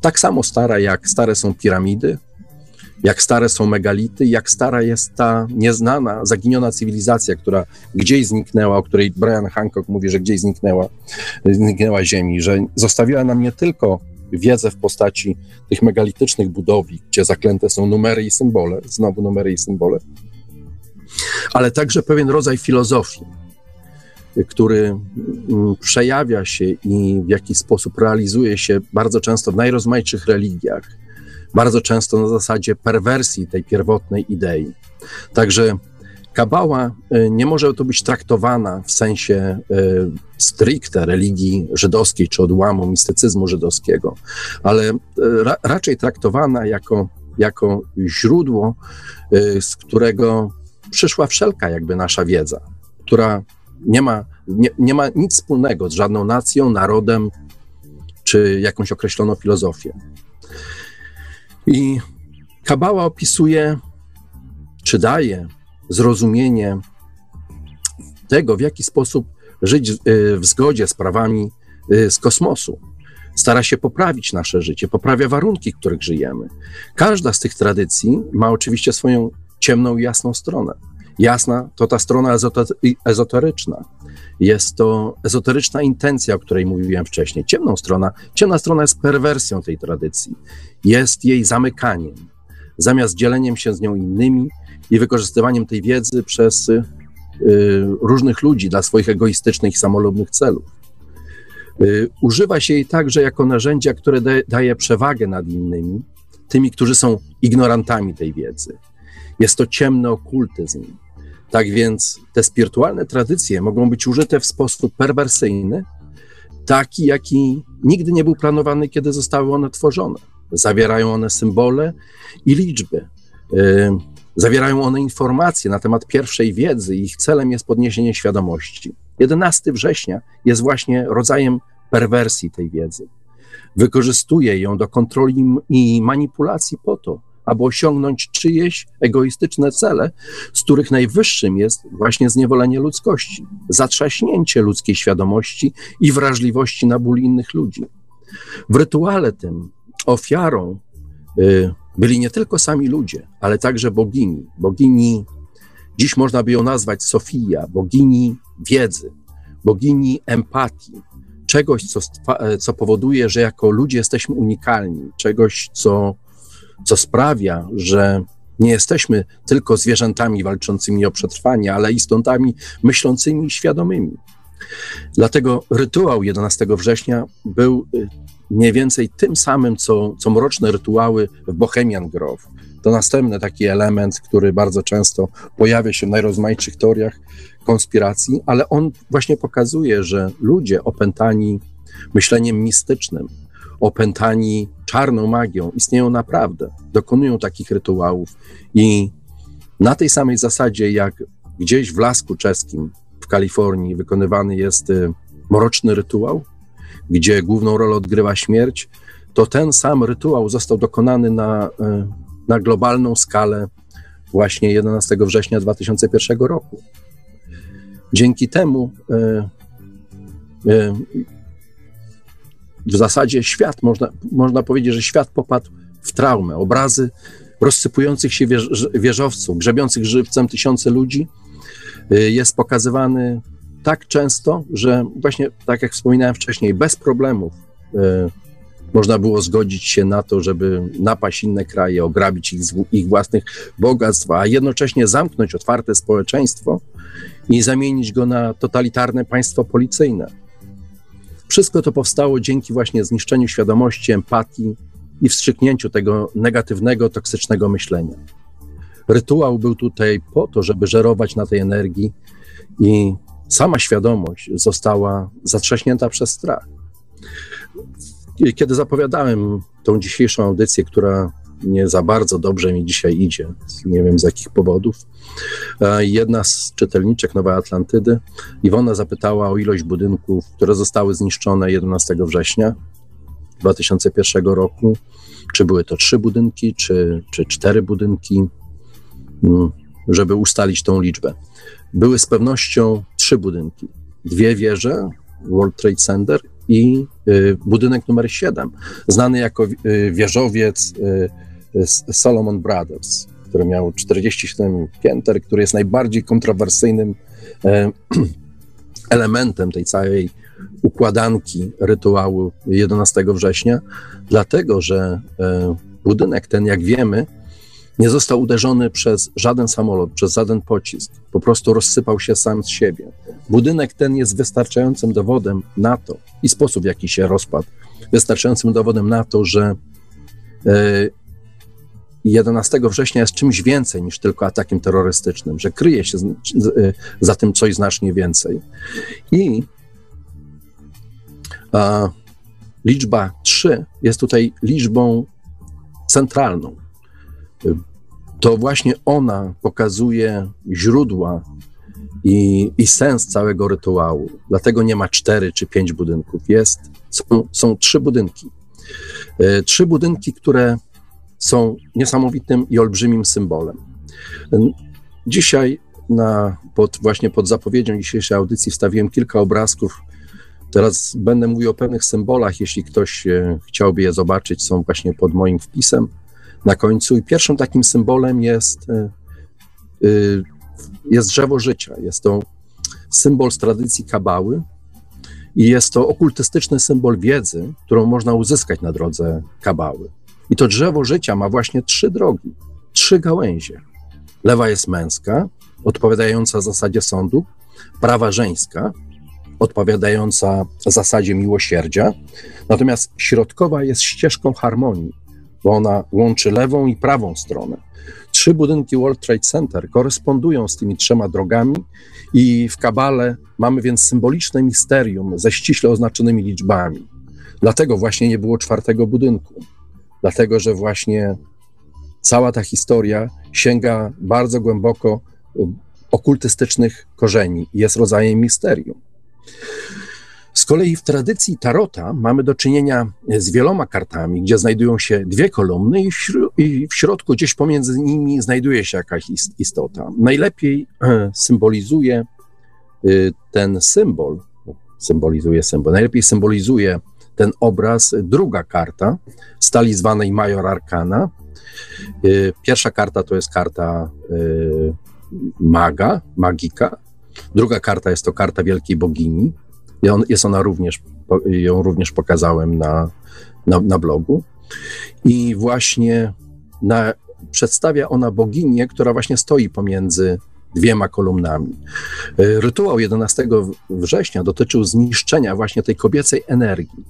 tak samo stara, jak stare są piramidy, jak stare są megality, jak stara jest ta nieznana, zaginiona cywilizacja, która gdzieś zniknęła, o której Brian Hancock mówi, że gdzieś zniknęła, zniknęła Ziemi, że zostawiła nam nie tylko wiedzę w postaci tych megalitycznych budowli, gdzie zaklęte są numery i symbole, znowu numery i symbole, ale także pewien rodzaj filozofii, który mm, przejawia się i w jakiś sposób realizuje się bardzo często w najrozmaitszych religiach bardzo często na zasadzie perwersji tej pierwotnej idei. Także Kabała y, nie może to być traktowana w sensie y, stricte religii żydowskiej czy odłamu mistycyzmu żydowskiego, ale y, ra, raczej traktowana jako, jako źródło, z którego przyszła wszelka jakby nasza wiedza, która nie ma, nie, nie ma nic wspólnego z żadną nacją, narodem czy jakąś określoną filozofią. I Kabała opisuje, czy daje zrozumienie tego, w jaki sposób żyć w zgodzie z prawami y, z kosmosu. Stara się poprawić nasze życie, poprawia warunki, w których żyjemy. Każda z tych tradycji ma oczywiście swoją ciemną i jasną stronę. Jasna to ta strona ezoteryczna. Jest to ezoteryczna intencja, o której mówiłem wcześniej. Ciemną strona, ciemna strona jest perwersją tej tradycji. Jest jej zamykaniem. Zamiast dzieleniem się z nią innymi i wykorzystywaniem tej wiedzy przez y, różnych ludzi dla swoich egoistycznych i samolubnych celów. Y, używa się jej także jako narzędzia, które daje przewagę nad innymi, tymi, którzy są ignorantami tej wiedzy. Jest to ciemny okultyzm. Tak więc te spirytualne tradycje mogą być użyte w sposób perwersyjny, taki, jaki nigdy nie był planowany, kiedy zostały one tworzone. Zawierają one symbole i liczby. Y, zawierają one informacje na temat pierwszej wiedzy ich celem jest podniesienie świadomości. 11 września jest właśnie rodzajem perwersji tej wiedzy. Wykorzystuje ją do kontroli i manipulacji po to, aby osiągnąć czyjeś egoistyczne cele, z których najwyższym jest właśnie zniewolenie ludzkości, zatrzaśnięcie ludzkiej świadomości i wrażliwości na ból innych ludzi. W rytuale tym ofiarą y, byli nie tylko sami ludzie, ale także bogini. Bogini, dziś można by ją nazwać Sofia, bogini wiedzy, bogini empatii, czegoś, co, co powoduje, że jako ludzie jesteśmy unikalni, czegoś, co, co sprawia, że nie jesteśmy tylko zwierzętami walczącymi o przetrwanie, ale istotami myślącymi i świadomymi. Dlatego rytuał 11 września był y, mniej więcej tym samym, co, co mroczne rytuały w Bohemian Grove. To następny taki element, który bardzo często pojawia się w najrozmaitszych teoriach konspiracji, ale on właśnie pokazuje, że ludzie opętani myśleniem mistycznym, opętani czarną magią, istnieją naprawdę, dokonują takich rytuałów i na tej samej zasadzie, jak gdzieś w lasku czeskim w Kalifornii wykonywany jest y, mroczny rytuał, gdzie główną rolę odgrywa śmierć, to ten sam rytuał został dokonany na, y, na globalną skalę właśnie 11 września 2001 roku. Dzięki temu e, w zasadzie świat, można, można powiedzieć, że świat popadł w traumę. Obrazy rozsypujących się wież, wieżowców, grzebiących żywcem tysiące ludzi e, jest pokazywany tak często, że właśnie, tak jak wspominałem wcześniej, bez problemów można było zgodzić się na to, żeby napaść inne kraje, ograbić ich, ich własnych bogactw, a jednocześnie zamknąć otwarte społeczeństwo i zamienić go na totalitarne państwo policyjne. Wszystko to powstało dzięki właśnie zniszczeniu świadomości, empatii i wstrzyknięciu tego negatywnego, toksycznego myślenia. Rytuał był tutaj po to, żeby żerować na tej energii i sama świadomość została zatrzaśnięta przez strach. Kiedy zapowiadałem tą dzisiejszą audycję, która nie za bardzo dobrze mi dzisiaj idzie, nie wiem z jakich powodów. Jedna z czytelniczek Nowej Atlantydy, Iwona zapytała o ilość budynków, które zostały zniszczone 11 września 2001 roku. Czy były to trzy budynki, czy, czy cztery budynki, mm, żeby ustalić tą liczbę. Były z pewnością trzy budynki. Dwie wieże, World Trade Center i y, budynek numer 7, znany jako y, wieżowiec y, Solomon Brothers, który miał 47 pięter, który jest najbardziej kontrowersyjnym e, <clears throat> elementem tej całej układanki rytuału 11 września, dlatego że e, budynek ten, jak wiemy, nie został uderzony przez żaden samolot, przez żaden pocisk. Po prostu rozsypał się sam z siebie. Budynek ten jest wystarczającym dowodem na to i sposób, w jaki się rozpadł, wystarczającym dowodem na to, że e, 11 września jest czymś więcej niż tylko atakiem terrorystycznym, że kryje się y, za tym coś znacznie więcej. I a, liczba 3 jest tutaj liczbą centralną. To właśnie ona pokazuje źródła i, i sens całego rytuału. Dlatego nie ma cztery czy pięć budynków. Jest, są, są trzy budynki. Y, trzy budynki, które są niesamowitym i olbrzymim symbolem. Dzisiaj na, pod, właśnie pod zapowiedzią dzisiejszej audycji wstawiłem kilka obrazków. Teraz będę mówił o pewnych symbolach, jeśli ktoś e, chciałby je zobaczyć, są właśnie pod moim wpisem na końcu. I pierwszym takim symbolem jest, e, e, jest drzewo życia. Jest to symbol z tradycji kabały i jest to okultystyczny symbol wiedzy, którą można uzyskać na drodze kabały. I to drzewo życia ma właśnie trzy drogi, trzy gałęzie. Lewa jest męska, odpowiadająca zasadzie sądu, prawa żeńska, odpowiadająca zasadzie miłosierdzia. Natomiast środkowa jest ścieżką harmonii, bo ona łączy lewą i prawą stronę. Trzy budynki World Trade Center korespondują z tymi trzema drogami i w Kabale mamy więc symboliczne misterium ze ściśle oznaczonymi liczbami. Dlatego właśnie nie było czwartego budynku. Dlatego, że właśnie cała ta historia sięga bardzo głęboko y, okultystycznych korzeni i jest rodzajem misterium. Z kolei w tradycji tarota mamy do czynienia z wieloma kartami, gdzie znajdują się dwie kolumny i w, i w środku, gdzieś pomiędzy nimi, znajduje się jakaś istota. Najlepiej e, symbolizuje y, ten symbol, symbolizuje symbol, najlepiej symbolizuje ten obraz druga karta, stali zwanej Major Arcana. Y, pierwsza karta to jest karta y, maga, magika. Druga karta jest to karta Wielkiej Bogini. Jest ona również, ją również pokazałem na, na, na blogu. I właśnie na, przedstawia ona boginię, która właśnie stoi pomiędzy dwiema kolumnami. Y, rytuał 11 września dotyczył zniszczenia właśnie tej kobiecej energii.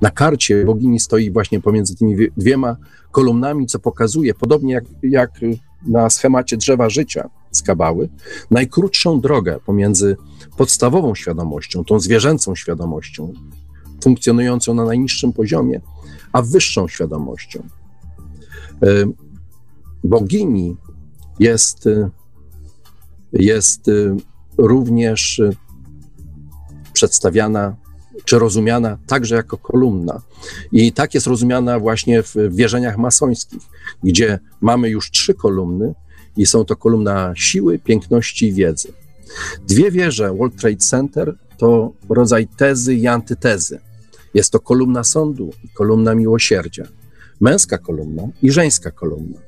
Na karcie bogini stoi właśnie pomiędzy tymi dwiema kolumnami, co pokazuje, podobnie jak, jak na schemacie drzewa życia z kabały, najkrótszą drogę pomiędzy podstawową świadomością, tą zwierzęcą świadomością, funkcjonującą na najniższym poziomie, a wyższą świadomością. E, bogini jest, jest również przedstawiana czy rozumiana także jako kolumna. I tak jest rozumiana właśnie w wierzeniach masońskich, gdzie mamy już trzy kolumny i są to kolumna siły, piękności i wiedzy. Dwie wieże World Trade Center to rodzaj tezy i antytezy. Jest to kolumna sądu i kolumna miłosierdzia. Męska kolumna i żeńska kolumna.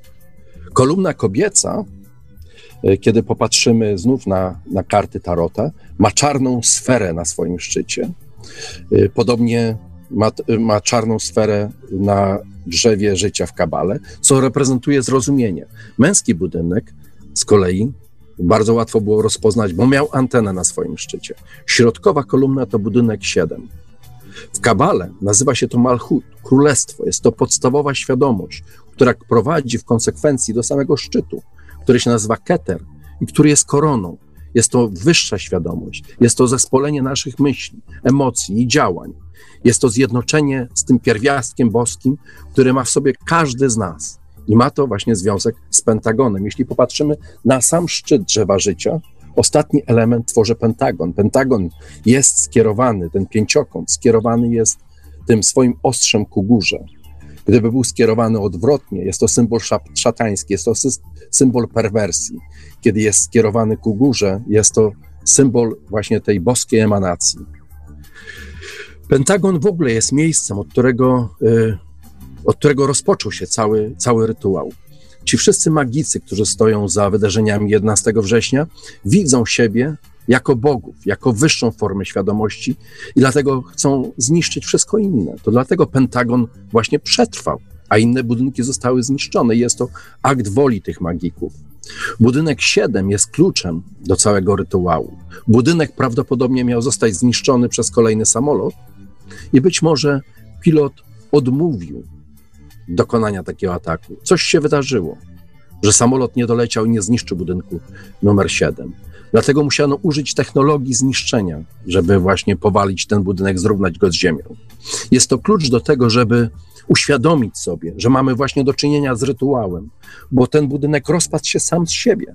Kolumna kobieca, kiedy popatrzymy znów na, na karty Tarota, ma czarną sferę na swoim szczycie, Y, podobnie ma, ma czarną sferę na drzewie życia w kabale, co reprezentuje zrozumienie. Męski budynek z kolei bardzo łatwo było rozpoznać, bo miał antenę na swoim szczycie. Środkowa kolumna to budynek 7. W kabale nazywa się to Malchut, królestwo. Jest to podstawowa świadomość, która prowadzi w konsekwencji do samego szczytu, który się nazywa Keter i który jest koroną. Jest to wyższa świadomość, jest to zespolenie naszych myśli, emocji i działań. Jest to zjednoczenie z tym pierwiastkiem boskim, który ma w sobie każdy z nas. I ma to właśnie związek z Pentagonem. Jeśli popatrzymy na sam szczyt drzewa życia, ostatni element tworzy Pentagon. Pentagon jest skierowany, ten pięciokąt skierowany jest tym swoim ostrzem ku górze. Gdyby był skierowany odwrotnie, jest to symbol szatański, jest to symbol perwersji. Kiedy jest skierowany ku górze, jest to symbol właśnie tej boskiej emanacji. Pentagon w ogóle jest miejscem, od którego, y, od którego rozpoczął się cały, cały rytuał. Ci wszyscy magicy, którzy stoją za wydarzeniami 11 września, widzą siebie jako bogów, jako wyższą formę świadomości i dlatego chcą zniszczyć wszystko inne. To dlatego Pentagon właśnie przetrwał, a inne budynki zostały zniszczone. Jest to akt woli tych magików. Budynek 7 jest kluczem do całego rytuału. Budynek prawdopodobnie miał zostać zniszczony przez kolejny samolot i być może pilot odmówił dokonania takiego ataku. Coś się wydarzyło, że samolot nie doleciał i nie zniszczył budynku numer 7. Dlatego musiano użyć technologii zniszczenia, żeby właśnie powalić ten budynek, zrównać go z ziemią. Jest to klucz do tego, żeby uświadomić sobie, że mamy właśnie do czynienia z rytuałem, bo ten budynek rozpadł się sam z siebie.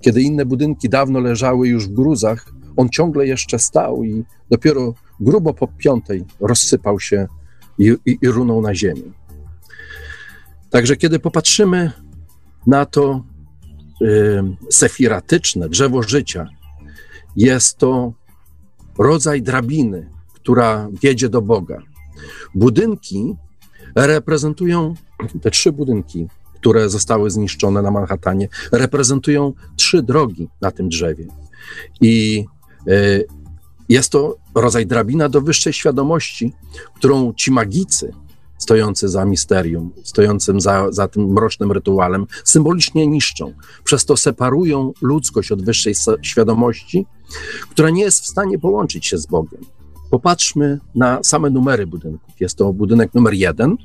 Kiedy inne budynki dawno leżały już w gruzach, on ciągle jeszcze stał i dopiero grubo po piątej rozsypał się i, i, i runął na ziemię. Także kiedy popatrzymy na to y, sefiratyczne drzewo życia, jest to rodzaj drabiny, która wiedzie do Boga. Budynki reprezentują, te trzy budynki, które zostały zniszczone na Manhattanie, reprezentują trzy drogi na tym drzewie. I y, jest to rodzaj drabina do wyższej świadomości, którą ci magicy stojący za misterium, stojącym za, za tym mrocznym rytuałem, symbolicznie niszczą. Przez to separują ludzkość od wyższej świadomości, która nie jest w stanie połączyć się z Bogiem. Popatrzmy na same numery budynków. Jest to budynek numer jeden,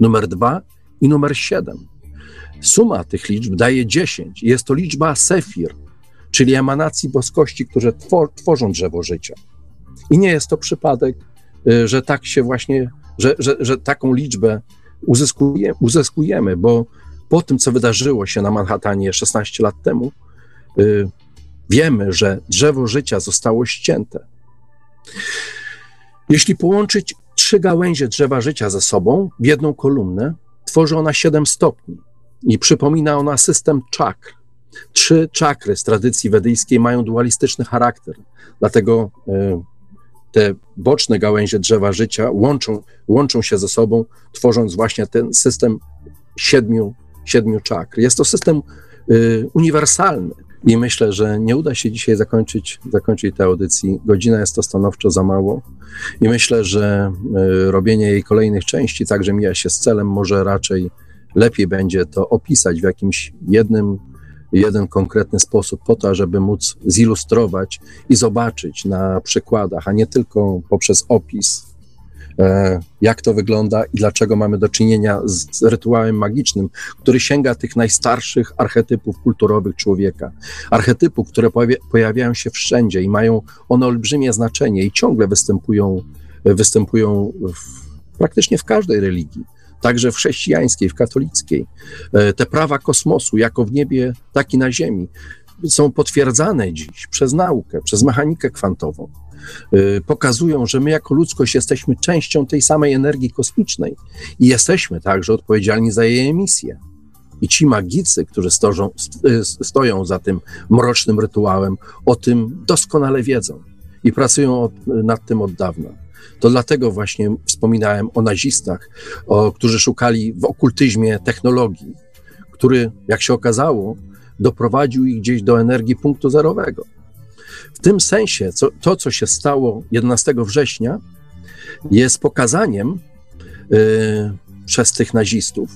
numer dwa i numer siedem. Suma tych liczb daje 10. Jest to liczba sefir, czyli emanacji boskości, które tworzą drzewo życia. I nie jest to przypadek, y, że tak się właśnie, że, że, że taką liczbę uzyskuje, uzyskujemy, bo po tym, co wydarzyło się na Manhattanie 16 lat temu, yy, wiemy, że drzewo życia zostało ścięte. Jeśli połączyć trzy gałęzie drzewa życia ze sobą w jedną kolumnę, tworzy ona 7 stopni i przypomina ona system czakr. Trzy czakry z tradycji wedyjskiej mają dualistyczny charakter, dlatego y, te boczne gałęzie drzewa życia łączą, łączą się ze sobą, tworząc właśnie ten system siedmiu, siedmiu czakr. Jest to system y, uniwersalny i myślę, że nie uda się dzisiaj zakończyć, zakończyć tej audycji. Godzina jest to stanowczo za mało i myślę, że y, robienie jej kolejnych części także mija się z celem, może raczej lepiej będzie to opisać w jakimś jednym jeden konkretny sposób po to, żeby móc zilustrować i zobaczyć na przykładach, a nie tylko poprzez opis, e, jak to wygląda i dlaczego mamy do czynienia z rytuałem magicznym, który sięga tych najstarszych archetypów kulturowych człowieka. Archetypów, które pojawiają się wszędzie i mają one olbrzymie znaczenie i ciągle występują, występują w, praktycznie w każdej religii także w chrześcijańskiej, w katolickiej. E, te prawa kosmosu, jako w niebie, tak i na Ziemi, są potwierdzane dziś przez naukę, przez mechanikę kwantową. E, pokazują, że my jako ludzkość jesteśmy częścią tej samej energii kosmicznej i jesteśmy także odpowiedzialni za jej emisję. I ci magicy, którzy stożą, e, stoją za tym mrocznym rytuałem, o tym doskonale wiedzą i pracują nad tym od dawna. To dlatego właśnie wspominałem o nazistach, o, którzy szukali w okultyzmie technologii, który, jak się okazało, doprowadził ich gdzieś do energii punktu zerowego. W tym sensie co, to, co się stało 11 września, jest pokazaniem y, przez tych nazistów,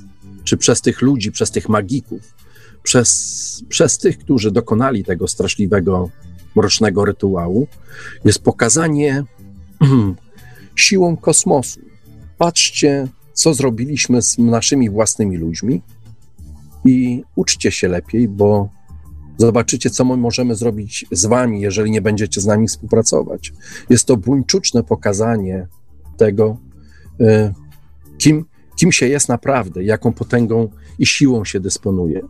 czy przez tych ludzi, przez tych magików, przez, przez tych, którzy dokonali tego straszliwego, mrocznego rytuału, jest pokazanie <clears throat> siłą kosmosu. Patrzcie, co zrobiliśmy z naszymi własnymi ludźmi i uczcie się lepiej, bo zobaczycie, co my możemy zrobić z wami, jeżeli nie będziecie z nami współpracować. Jest to buńczuczne pokazanie tego, y, kim, kim się jest naprawdę, jaką potęgą i siłą się dysponuje.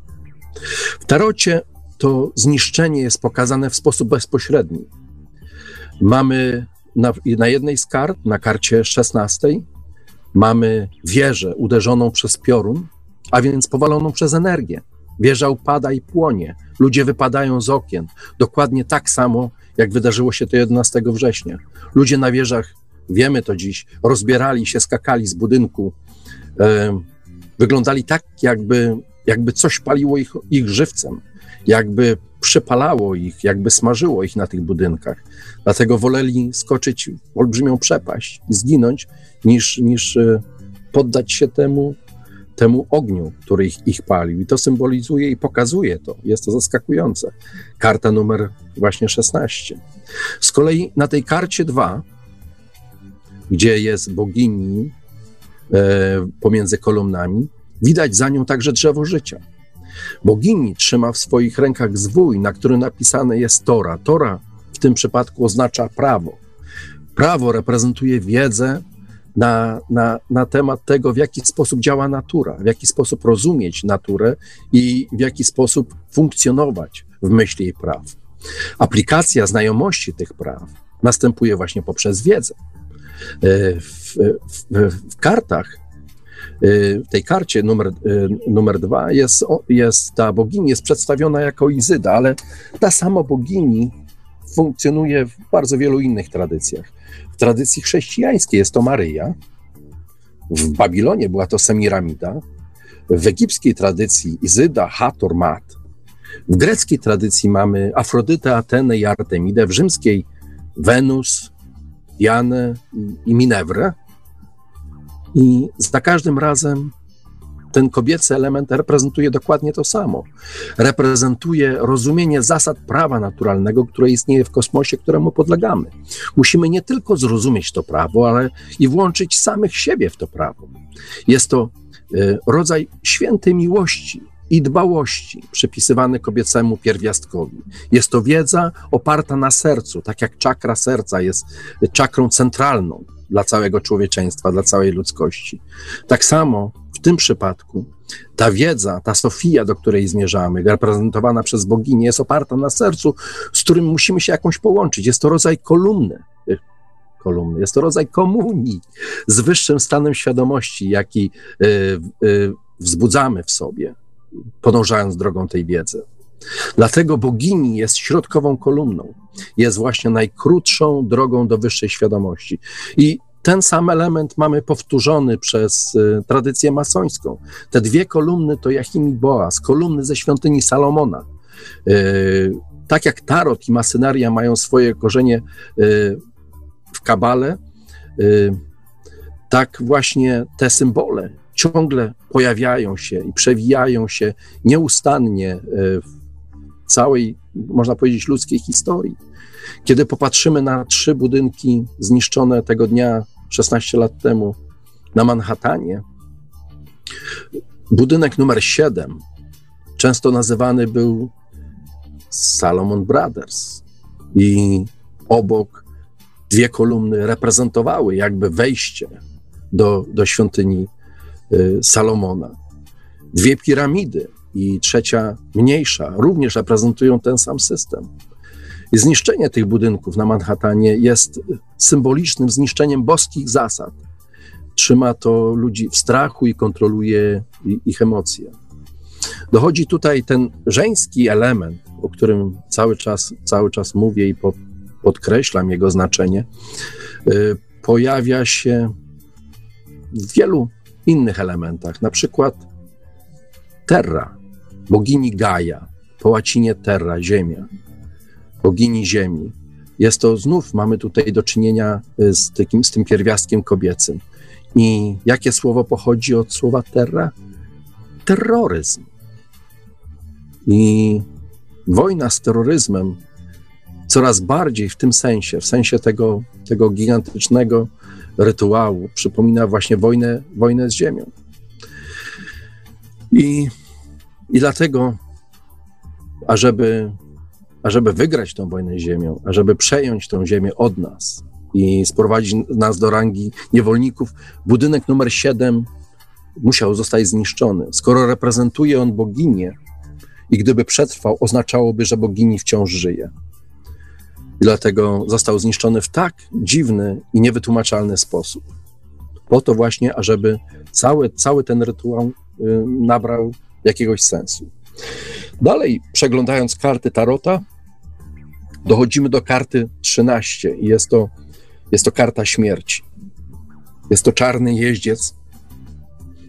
W tarocie to zniszczenie jest pokazane w sposób bezpośredni. Mamy na, na jednej z kart, na karcie 16, mamy wieżę uderzoną przez piorun, a więc powaloną przez energię. Wieża upada i płonie. Ludzie wypadają z okien. Dokładnie tak samo, jak wydarzyło się to 11 września. Ludzie na wieżach, wiemy to dziś, rozbierali się, skakali z budynku. Wyglądali tak, jakby, jakby coś paliło ich, ich żywcem, jakby przepalało ich, jakby smażyło ich na tych budynkach. Dlatego woleli skoczyć w olbrzymią przepaść i zginąć, niż, niż e, poddać się temu, temu ogniu, który ich, ich palił. I to symbolizuje i pokazuje to. Jest to zaskakujące. Karta numer właśnie 16. Z kolei na tej karcie 2, gdzie jest bogini e, pomiędzy kolumnami, widać za nią także drzewo życia. Bogini trzyma w swoich rękach zwój, na którym napisane jest Tora. Tora w tym przypadku oznacza prawo. Prawo reprezentuje wiedzę na, na, na temat tego, w jaki sposób działa natura, w jaki sposób rozumieć naturę i w jaki sposób funkcjonować w myśli praw. Aplikacja znajomości tych praw następuje właśnie poprzez wiedzę. E, w, w, w kartach Y, w tej karcie numer, y, numer dwa jest, jest ta bogini, jest przedstawiona jako Izyda, ale ta sama bogini funkcjonuje w bardzo wielu innych tradycjach. Tradycji chrześcijańskiej. Jest to Maryja, w Babilonie była to Semiramida, w egipskiej tradycji Izyda, Hator, Mat. W greckiej tradycji mamy Afrodytę, Atenę i Artemidę, w rzymskiej Wenus, Janę i Minewrę, I za każdym razem ten kobiecy element reprezentuje dokładnie to samo. Reprezentuje rozumienie zasad prawa naturalnego, które istnieje w kosmosie, któremu podlegamy. Musimy nie tylko zrozumieć to prawo, ale i włączyć samych siebie w to prawo. Jest to y, rodzaj świętej miłości, i dbałości przypisywany kobiecemu pierwiastkowi. Jest to wiedza oparta na sercu, tak jak czakra serca jest czakrą centralną dla całego człowieczeństwa, dla całej ludzkości. Tak samo w tym przypadku ta wiedza, ta Sofia, do której zmierzamy, reprezentowana przez boginię, jest oparta na sercu, z którym musimy się jakąś połączyć. Jest to rodzaj kolumny. kolumny. Jest to rodzaj komunii z wyższym stanem świadomości, jaki y, y, wzbudzamy w sobie, podążając drogą tej wiedzy. Dlatego bogini jest środkową kolumną, jest właśnie najkrótszą drogą do wyższej świadomości. I ten sam element mamy powtórzony przez y, tradycję masońską. Te dwie kolumny to Jachim i Boaz, kolumny ze świątyni Salomona. Y, tak jak tarot i masynaria mają swoje korzenie y, w kabale, y, tak właśnie te symbole ciągle pojawiają się i przewijają się nieustannie y, w całej, można powiedzieć, ludzkiej historii. Kiedy popatrzymy na trzy budynki zniszczone tego dnia 16 lat temu na Manhattanie, budynek numer 7 często nazywany był Salomon Brothers i obok dwie kolumny reprezentowały jakby wejście do, do świątyni y, Salomona. Dwie piramidy i trzecia mniejsza również reprezentują ten sam system. Zniszczenie tych budynków na Manhattanie jest symbolicznym zniszczeniem boskich zasad. Trzyma to ludzi w strachu i kontroluje ich emocje. Dochodzi tutaj ten żeński element, o którym cały czas, cały czas mówię i po, podkreślam jego znaczenie, y, pojawia się w wielu innych elementach, na przykład Terra, bogini Gaia, po łacinie Terra, ziemia, bogini ziemi. Jest to znów, mamy tutaj do czynienia y, z, takim, z tym pierwiastkiem kobiecym. I jakie słowo pochodzi od słowa terra? Terroryzm. I wojna z terroryzmem coraz bardziej w tym sensie, w sensie tego, tego gigantycznego rytuału, przypomina właśnie wojnę, wojnę z ziemią. I, i dlatego, ażeby ażeby wygrać tę wojnę ziemią, ażeby przejąć tę ziemię od nas i sprowadzić nas do rangi niewolników, budynek numer 7 musiał zostać zniszczony. Skoro reprezentuje on boginię i gdyby przetrwał, oznaczałoby, że bogini wciąż żyje. I dlatego został zniszczony w tak dziwny i niewytłumaczalny sposób. Po to właśnie, ażeby cały, cały ten rytuał y, nabrał jakiegoś sensu. Dalej, przeglądając karty Tarota, dochodzimy do karty 13 i jest to, jest to karta śmierci. Jest to czarny jeździec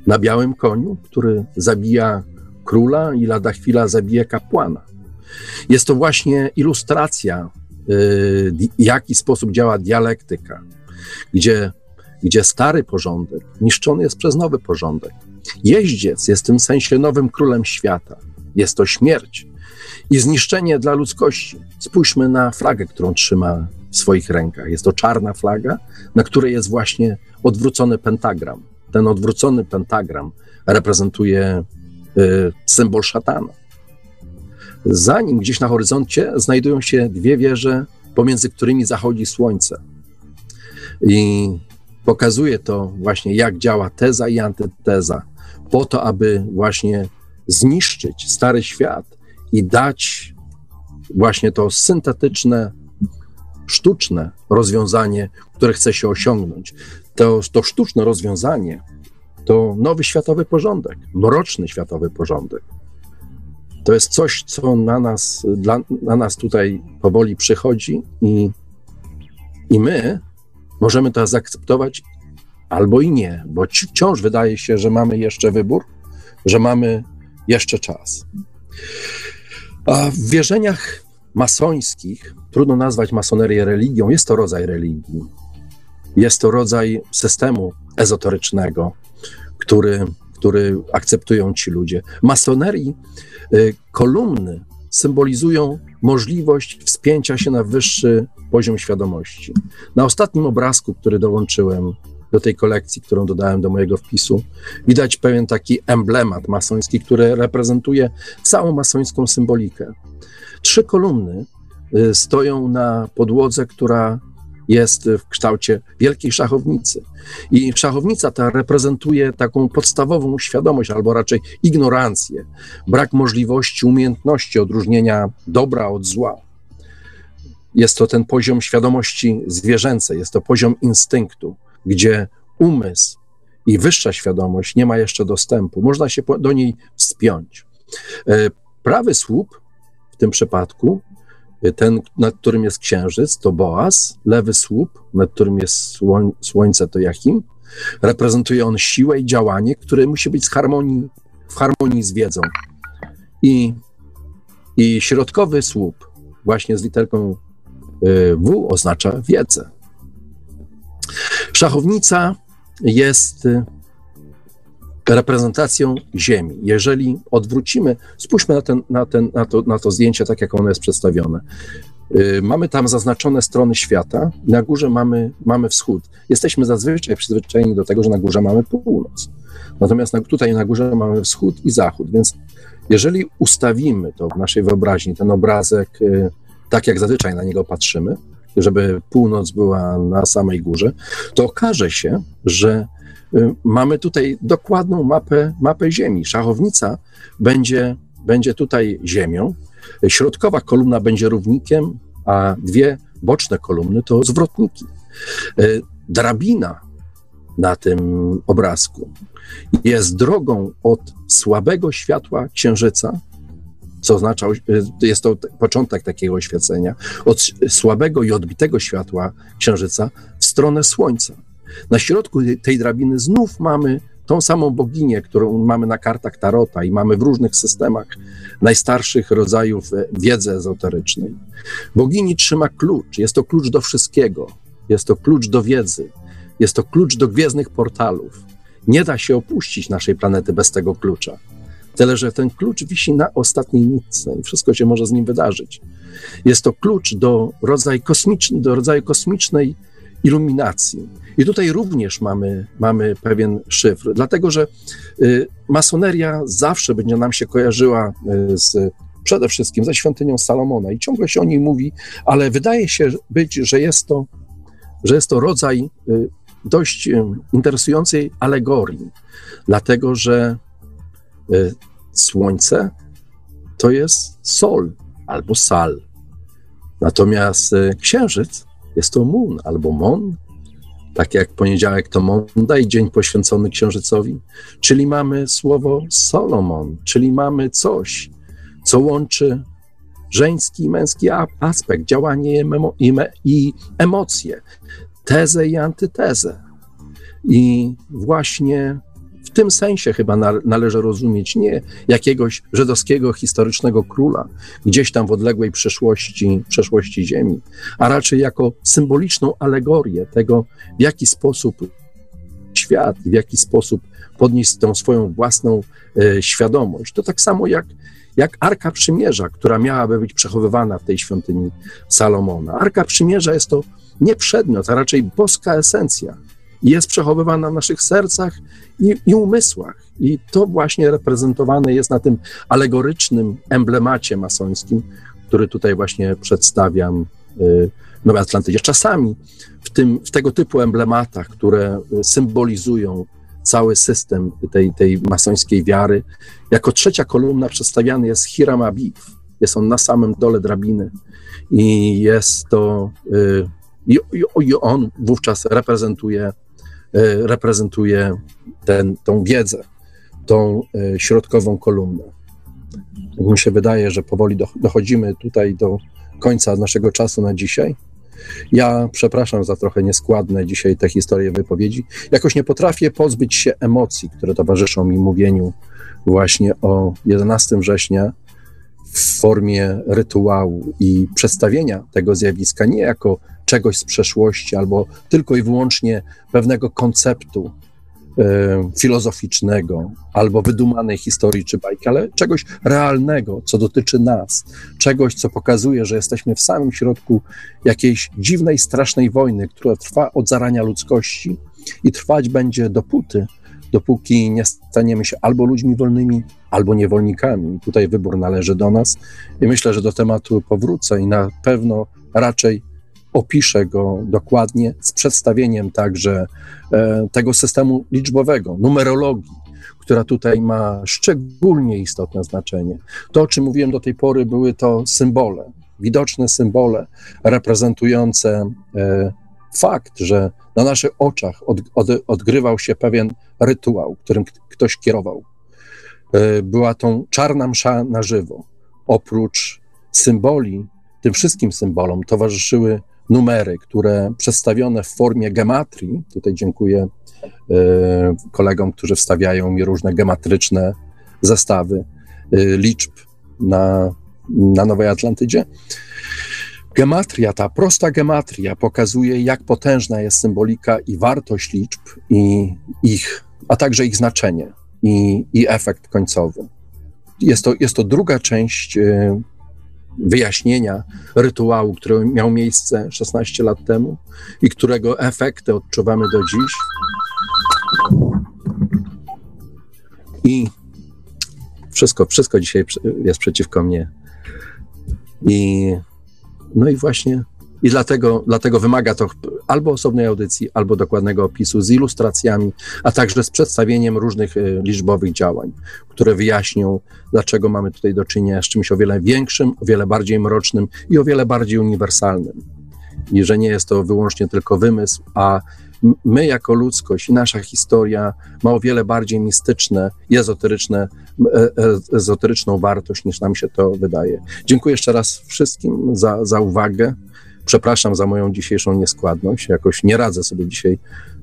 na białym koniu, który zabija króla i lada chwila zabija kapłana. Jest to właśnie ilustracja, w yy, jaki sposób działa dialektyka, gdzie, gdzie stary porządek niszczony jest przez nowy porządek. Jeździec jest w tym sensie nowym królem świata. Jest to śmierć i zniszczenie dla ludzkości. Spójrzmy na flagę, którą trzyma w swoich rękach. Jest to czarna flaga, na której jest właśnie odwrócony pentagram. Ten odwrócony pentagram reprezentuje y, symbol szatana. Za nim, gdzieś na horyzoncie, znajdują się dwie wieże, pomiędzy którymi zachodzi słońce. I pokazuje to właśnie, jak działa teza i antyteza, po to, aby właśnie zniszczyć stary świat i dać właśnie to syntetyczne, sztuczne rozwiązanie, które chce się osiągnąć. To, to sztuczne rozwiązanie to nowy światowy porządek, mroczny światowy porządek. To jest coś, co na nas, dla, na nas tutaj powoli przychodzi i, i my możemy to zaakceptować albo i nie, bo wciąż wydaje się, że mamy jeszcze wybór, że mamy jeszcze czas. A w wierzeniach masońskich, trudno nazwać masonerię religią, jest to rodzaj religii. Jest to rodzaj systemu ezoterycznego, który, który akceptują ci ludzie. Masonerii y, kolumny symbolizują możliwość wspięcia się na wyższy poziom świadomości. Na ostatnim obrazku, który dołączyłem do tej kolekcji, którą dodałem do mojego wpisu, widać pewien taki emblemat masoński, który reprezentuje całą masońską symbolikę. Trzy kolumny y, stoją na podłodze, która jest w kształcie wielkiej szachownicy. I szachownica ta reprezentuje taką podstawową świadomość, albo raczej ignorancję, brak możliwości, umiejętności odróżnienia dobra od zła. Jest to ten poziom świadomości zwierzęcej, jest to poziom instynktu, gdzie umysł i wyższa świadomość nie ma jeszcze dostępu. Można się do niej wspiąć. E, prawy słup w tym przypadku ten, nad którym jest księżyc, to Boaz, lewy słup, nad którym jest słoń, słońce, to Jachim. Reprezentuje on siłę i działanie, które musi być z harmonii, w harmonii z wiedzą. I, I środkowy słup, właśnie z literką y, W, oznacza wiedzę. Szachownica jest reprezentacją Ziemi. Jeżeli odwrócimy, spójrzmy na, ten, na, ten, na, to, na to zdjęcie, tak jak ono jest przedstawione. Yy, mamy tam zaznaczone strony świata, na górze mamy, mamy wschód. Jesteśmy zazwyczaj przyzwyczajeni do tego, że na górze mamy północ. Natomiast na, tutaj na górze mamy wschód i zachód, więc jeżeli ustawimy to w naszej wyobraźni, ten obrazek, yy, tak jak zazwyczaj na niego patrzymy, żeby północ była na samej górze, to okaże się, że Y, mamy tutaj dokładną mapę, mapę Ziemi. Szachownica będzie, będzie tutaj Ziemią, środkowa kolumna będzie równikiem, a dwie boczne kolumny to zwrotniki. Y, drabina na tym obrazku jest drogą od słabego światła księżyca, co oznacza, jest to początek takiego oświecenia, od słabego i odbitego światła księżyca w stronę słońca. Na środku tej drabiny znów mamy tą samą boginię, którą mamy na kartach Tarota i mamy w różnych systemach najstarszych rodzajów e, wiedzy ezoterycznej. Bogini trzyma klucz. Jest to klucz do wszystkiego. Jest to klucz do wiedzy. Jest to klucz do gwiezdnych portalów. Nie da się opuścić naszej planety bez tego klucza. Tyle, że ten klucz wisi na ostatniej nitce i wszystko się może z nim wydarzyć. Jest to klucz do rodzaju, kosmiczny, do rodzaju kosmicznej iluminacji. I tutaj również mamy, mamy pewien szyfr, dlatego że y, masoneria zawsze będzie nam się kojarzyła y, z przede wszystkim ze świątynią Salomona i ciągle się o niej mówi, ale wydaje się być, że jest to, że jest to rodzaj y, dość interesującej alegorii, dlatego że słońce to jest sol albo sal, natomiast księżyc jest to Moon albo Mon, tak jak poniedziałek to Monday, dzień poświęcony księżycowi, czyli mamy słowo Solomon, czyli mamy coś, co łączy żeński i męski aspekt, działanie i emocje, tezę i antytezę. I właśnie tym sensie chyba należy rozumieć nie jakiegoś żydowskiego historycznego króla gdzieś tam w odległej przeszłości, przeszłości Ziemi, a raczej jako symboliczną alegorię tego, w jaki sposób świat w jaki sposób podnieść tą swoją własną e, świadomość. To tak samo jak, jak Arka Przymierza, która miałaby być przechowywana w tej świątyni Salomona. Arka Przymierza jest to nie przedmiot, a raczej boska esencja jest przechowywana w naszych sercach i, i, umysłach. I to właśnie reprezentowane jest na tym alegorycznym emblemacie masońskim, który tutaj właśnie przedstawiam y, w Nowej Atlantydzie. Czasami w, tym, w tego typu emblematach, które symbolizują cały system tej, tej masońskiej wiary, jako trzecia kolumna przedstawiany jest Hiram Abib. Jest on na samym dole drabiny i jest to... Y, i, i on wówczas reprezentuje reprezentuje ten, tą wiedzę, tą e, środkową kolumnę. Mi się wydaje, że powoli dochodzimy tutaj do końca naszego czasu na dzisiaj. Ja przepraszam za trochę nieskładne dzisiaj te historie wypowiedzi. Jakoś nie potrafię pozbyć się emocji, które towarzyszą mi mówieniu właśnie o 11 września w formie rytuału i przedstawienia tego zjawiska nie jako czegoś z przeszłości albo tylko i wyłącznie pewnego konceptu filozoficznego albo wydumanej historii czy bajki, ale czegoś realnego, co dotyczy nas, czegoś, co pokazuje, że jesteśmy w samym środku jakiejś dziwnej, strasznej wojny, która trwa od zarania ludzkości i trwać będzie dopóty, dopóki nie staniemy się albo ludźmi wolnymi, albo niewolnikami. Tutaj wybór należy do nas i myślę, że do tematu powrócę i na pewno raczej opiszę go dokładnie z przedstawieniem także e, tego systemu liczbowego, numerologii, która tutaj ma szczególnie istotne znaczenie. To, o czym mówiłem do tej pory, były to symbole, widoczne symbole reprezentujące e, fakt, że na naszych oczach od, od, odgrywał się pewien rytuał, którym ktoś kierował. E, była tą czarna msza na żywo. Oprócz symboli, tym wszystkim symbolom towarzyszyły numery, które przedstawione w formie gematrii, tutaj dziękuję e, kolegom, którzy wstawiają mi różne gematryczne zestawy e, liczb na, na Nowej Atlantydzie. Gematria, ta prosta gematria pokazuje, jak potężna jest symbolika i wartość liczb, i ich, a także ich znaczenie i, i efekt końcowy. Jest to, jest to druga część e, wyjaśnienia rytuału, który miał miejsce 16 lat temu i którego efekty odczuwamy do dziś. I wszystko, wszystko dzisiaj jest przeciwko mnie. I no i właśnie i dlatego, dlatego wymaga to albo osobnej audycji, albo dokładnego opisu z ilustracjami, a także z przedstawieniem różnych e, liczbowych działań, które wyjaśnią, dlaczego mamy tutaj do czynienia z czymś o wiele większym, o wiele bardziej mrocznym i o wiele bardziej uniwersalnym. I że nie jest to wyłącznie tylko wymysł, a my jako ludzkość i nasza historia ma o wiele bardziej mistyczne ezoteryczne, e, e, ezoteryczną wartość niż nam się to wydaje. Dziękuję jeszcze raz wszystkim za, za uwagę. Przepraszam za moją dzisiejszą nieskładność. Jakoś nie radzę sobie dzisiaj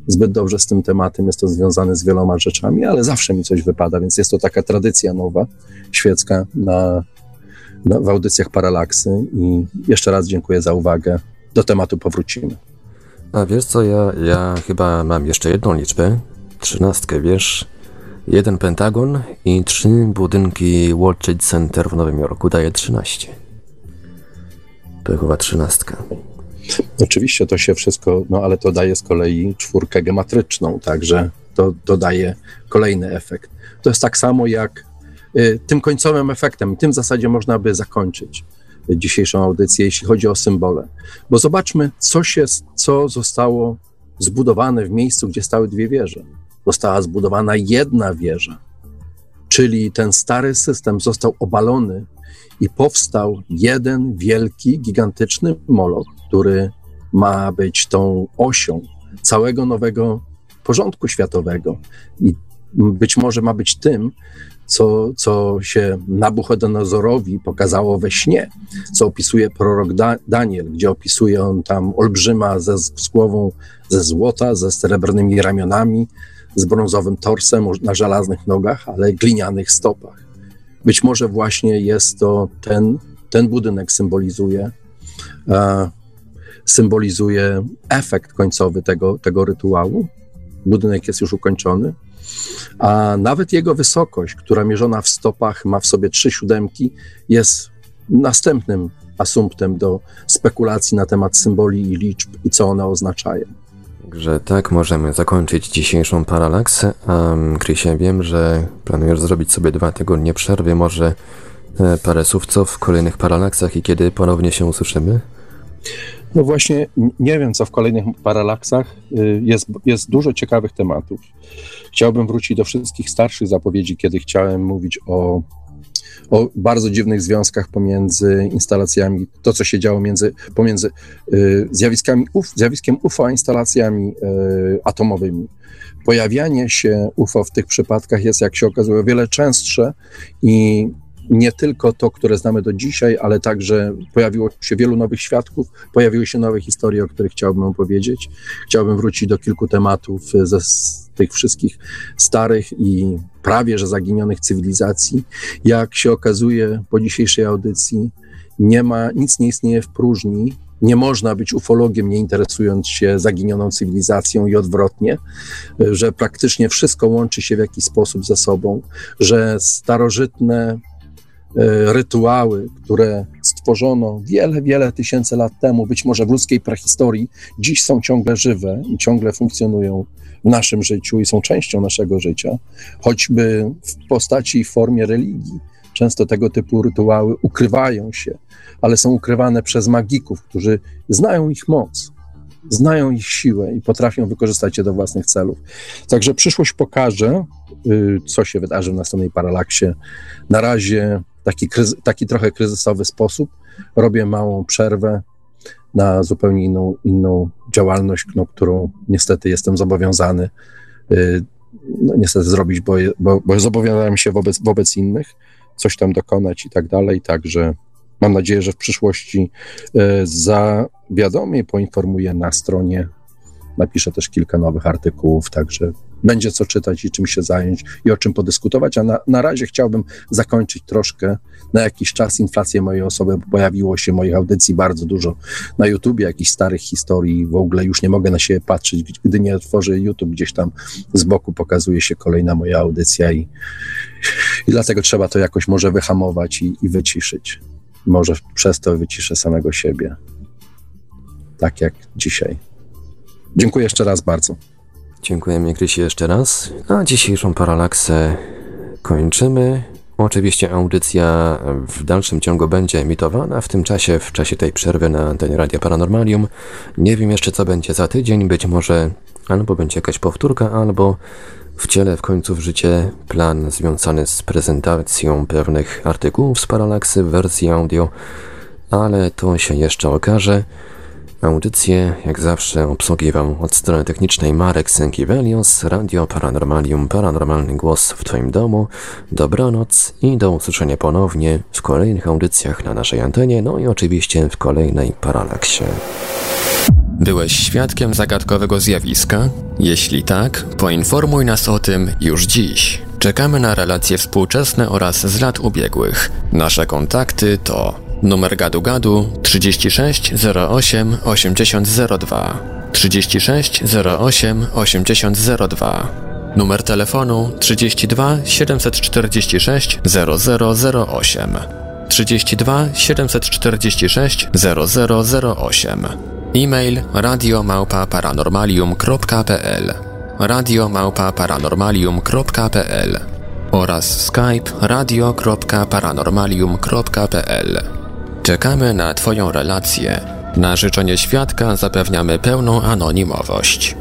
zbyt dobrze z tym tematem. Jest to związane z wieloma rzeczami, ale zawsze mi coś wypada, więc jest to taka tradycja nowa, świecka na, na, w audycjach Paralaksy. I jeszcze raz dziękuję za uwagę. Do tematu powrócimy. A wiesz co, ja, ja chyba mam jeszcze jedną liczbę. Trzynastkę, wiesz? Jeden pentagon i trzy budynki World Trade Center w Nowym Jorku daje 13. To chyba trzynastka. Oczywiście to się wszystko, no ale to daje z kolei czwórkę gematryczną, także to dodaje kolejny efekt. To jest tak samo jak y, tym końcowym efektem, tym w zasadzie można by zakończyć dzisiejszą audycję, jeśli chodzi o symbole. Bo zobaczmy, co, się, co zostało zbudowane w miejscu, gdzie stały dwie wieże. Została zbudowana jedna wieża, czyli ten stary system został obalony i powstał jeden wielki, gigantyczny moloch, który ma być tą osią całego nowego porządku światowego i być może ma być tym, co, co się Nabuchodonozorowi pokazało we śnie, co opisuje prorok da Daniel, gdzie opisuje on tam olbrzyma ze, z głową ze złota, ze srebrnymi ramionami, z brązowym torsem na żelaznych nogach, ale glinianych stopach. Być może właśnie jest to ten, ten budynek symbolizuje, e, symbolizuje efekt końcowy tego, tego rytuału. Budynek jest już ukończony, a nawet jego wysokość, która mierzona w stopach ma w sobie trzy siódemki, jest następnym asumptem do spekulacji na temat symboli i liczb i co one oznaczają. Także tak możemy zakończyć dzisiejszą paralaksę. Um, Krysie, wiem, że planujesz zrobić sobie dwa tygodnie przerwy, może e, parę słów co w kolejnych paralaksach i kiedy ponownie się usłyszymy? No właśnie, nie wiem, co w kolejnych paralaksach. Y, jest, jest dużo ciekawych tematów. Chciałbym wrócić do wszystkich starszych zapowiedzi, kiedy chciałem mówić o, o bardzo dziwnych związkach pomiędzy instalacjami, to co się działo między, pomiędzy y, zjawiskami UF, zjawiskiem UFO a instalacjami y, atomowymi. Pojawianie się UFO w tych przypadkach jest, jak się okazuje, o wiele częstsze i nie tylko to, które znamy do dzisiaj, ale także pojawiło się wielu nowych świadków, pojawiły się nowe historie, o których chciałbym opowiedzieć. Chciałbym wrócić do kilku tematów ze tych wszystkich starych i prawie że zaginionych cywilizacji. Jak się okazuje po dzisiejszej audycji, Nie ma, nic nie istnieje w próżni. Nie można być ufologiem, nie interesując się zaginioną cywilizacją i odwrotnie, że praktycznie wszystko łączy się w jakiś sposób ze sobą, że starożytne E, rytuały, które stworzono wiele, wiele tysięcy lat temu, być może w ludzkiej prehistorii, dziś są ciągle żywe i ciągle funkcjonują w naszym życiu i są częścią naszego życia, choćby w postaci i formie religii. Często tego typu rytuały ukrywają się, ale są ukrywane przez magików, którzy znają ich moc, znają ich siłę i potrafią wykorzystać je do własnych celów. Także przyszłość pokaże, y, co się wydarzy w następnej paralaksie. Na razie taki, taki trochę kryzysowy sposób. Robię małą przerwę na zupełnie inną, inną działalność, no, którą niestety jestem zobowiązany y, no, niestety zrobić, bo, bo, bo zobowiązałem się wobec, wobec innych, coś tam dokonać i tak dalej, także mam nadzieję, że w przyszłości y, zawiadomię, poinformuję na stronie, napiszę też kilka nowych artykułów, także będzie co czytać i czym się zająć i o czym podyskutować, a na, na razie chciałbym zakończyć troszkę na jakiś czas inflację mojej osoby, bo pojawiło się moich audycji bardzo dużo na YouTubie, jakichś starych historii, w ogóle już nie mogę na siebie patrzeć, gdy nie otworzę YouTube, gdzieś tam z boku pokazuje się kolejna moja audycja i, i dlatego trzeba to jakoś może wyhamować i, i wyciszyć. Może przez to wyciszę samego siebie. Tak jak dzisiaj. Dziękuję jeszcze raz bardzo. Dziękujemy Krysi jeszcze raz. A dzisiejszą paralaksę kończymy. Oczywiście audycja w dalszym ciągu będzie emitowana w tym czasie, w czasie tej przerwy na antenie Radia Paranormalium. Nie wiem jeszcze co będzie za tydzień, być może albo będzie jakaś powtórka, albo wcielę w końcu w życie plan związany z prezentacją pewnych artykułów z paralaksy w wersji audio, ale to się jeszcze okaże. Audycję, jak zawsze, obsługiwał od strony technicznej Marek Sękiewelios, Radio Paranormalium, Paranormalny Głos w Twoim domu. Dobranoc i do usłyszenia ponownie w kolejnych audycjach na naszej antenie, no i oczywiście w kolejnej Paralaksie. Byłeś świadkiem zagadkowego zjawiska? Jeśli tak, poinformuj nas o tym już dziś. Czekamy na relacje współczesne oraz z lat ubiegłych. Nasze kontakty to Numer gadu gadu 36 08 8002 36 08 8002 Numer telefonu 32 746 0008 32 746 0008 E-mail radiomałpa paranormalium.pl radiomałpa paranormalium.pl oraz skype radio.paranormalium.pl Czekamy na Twoją relację. Na życzenie świadka zapewniamy pełną anonimowość.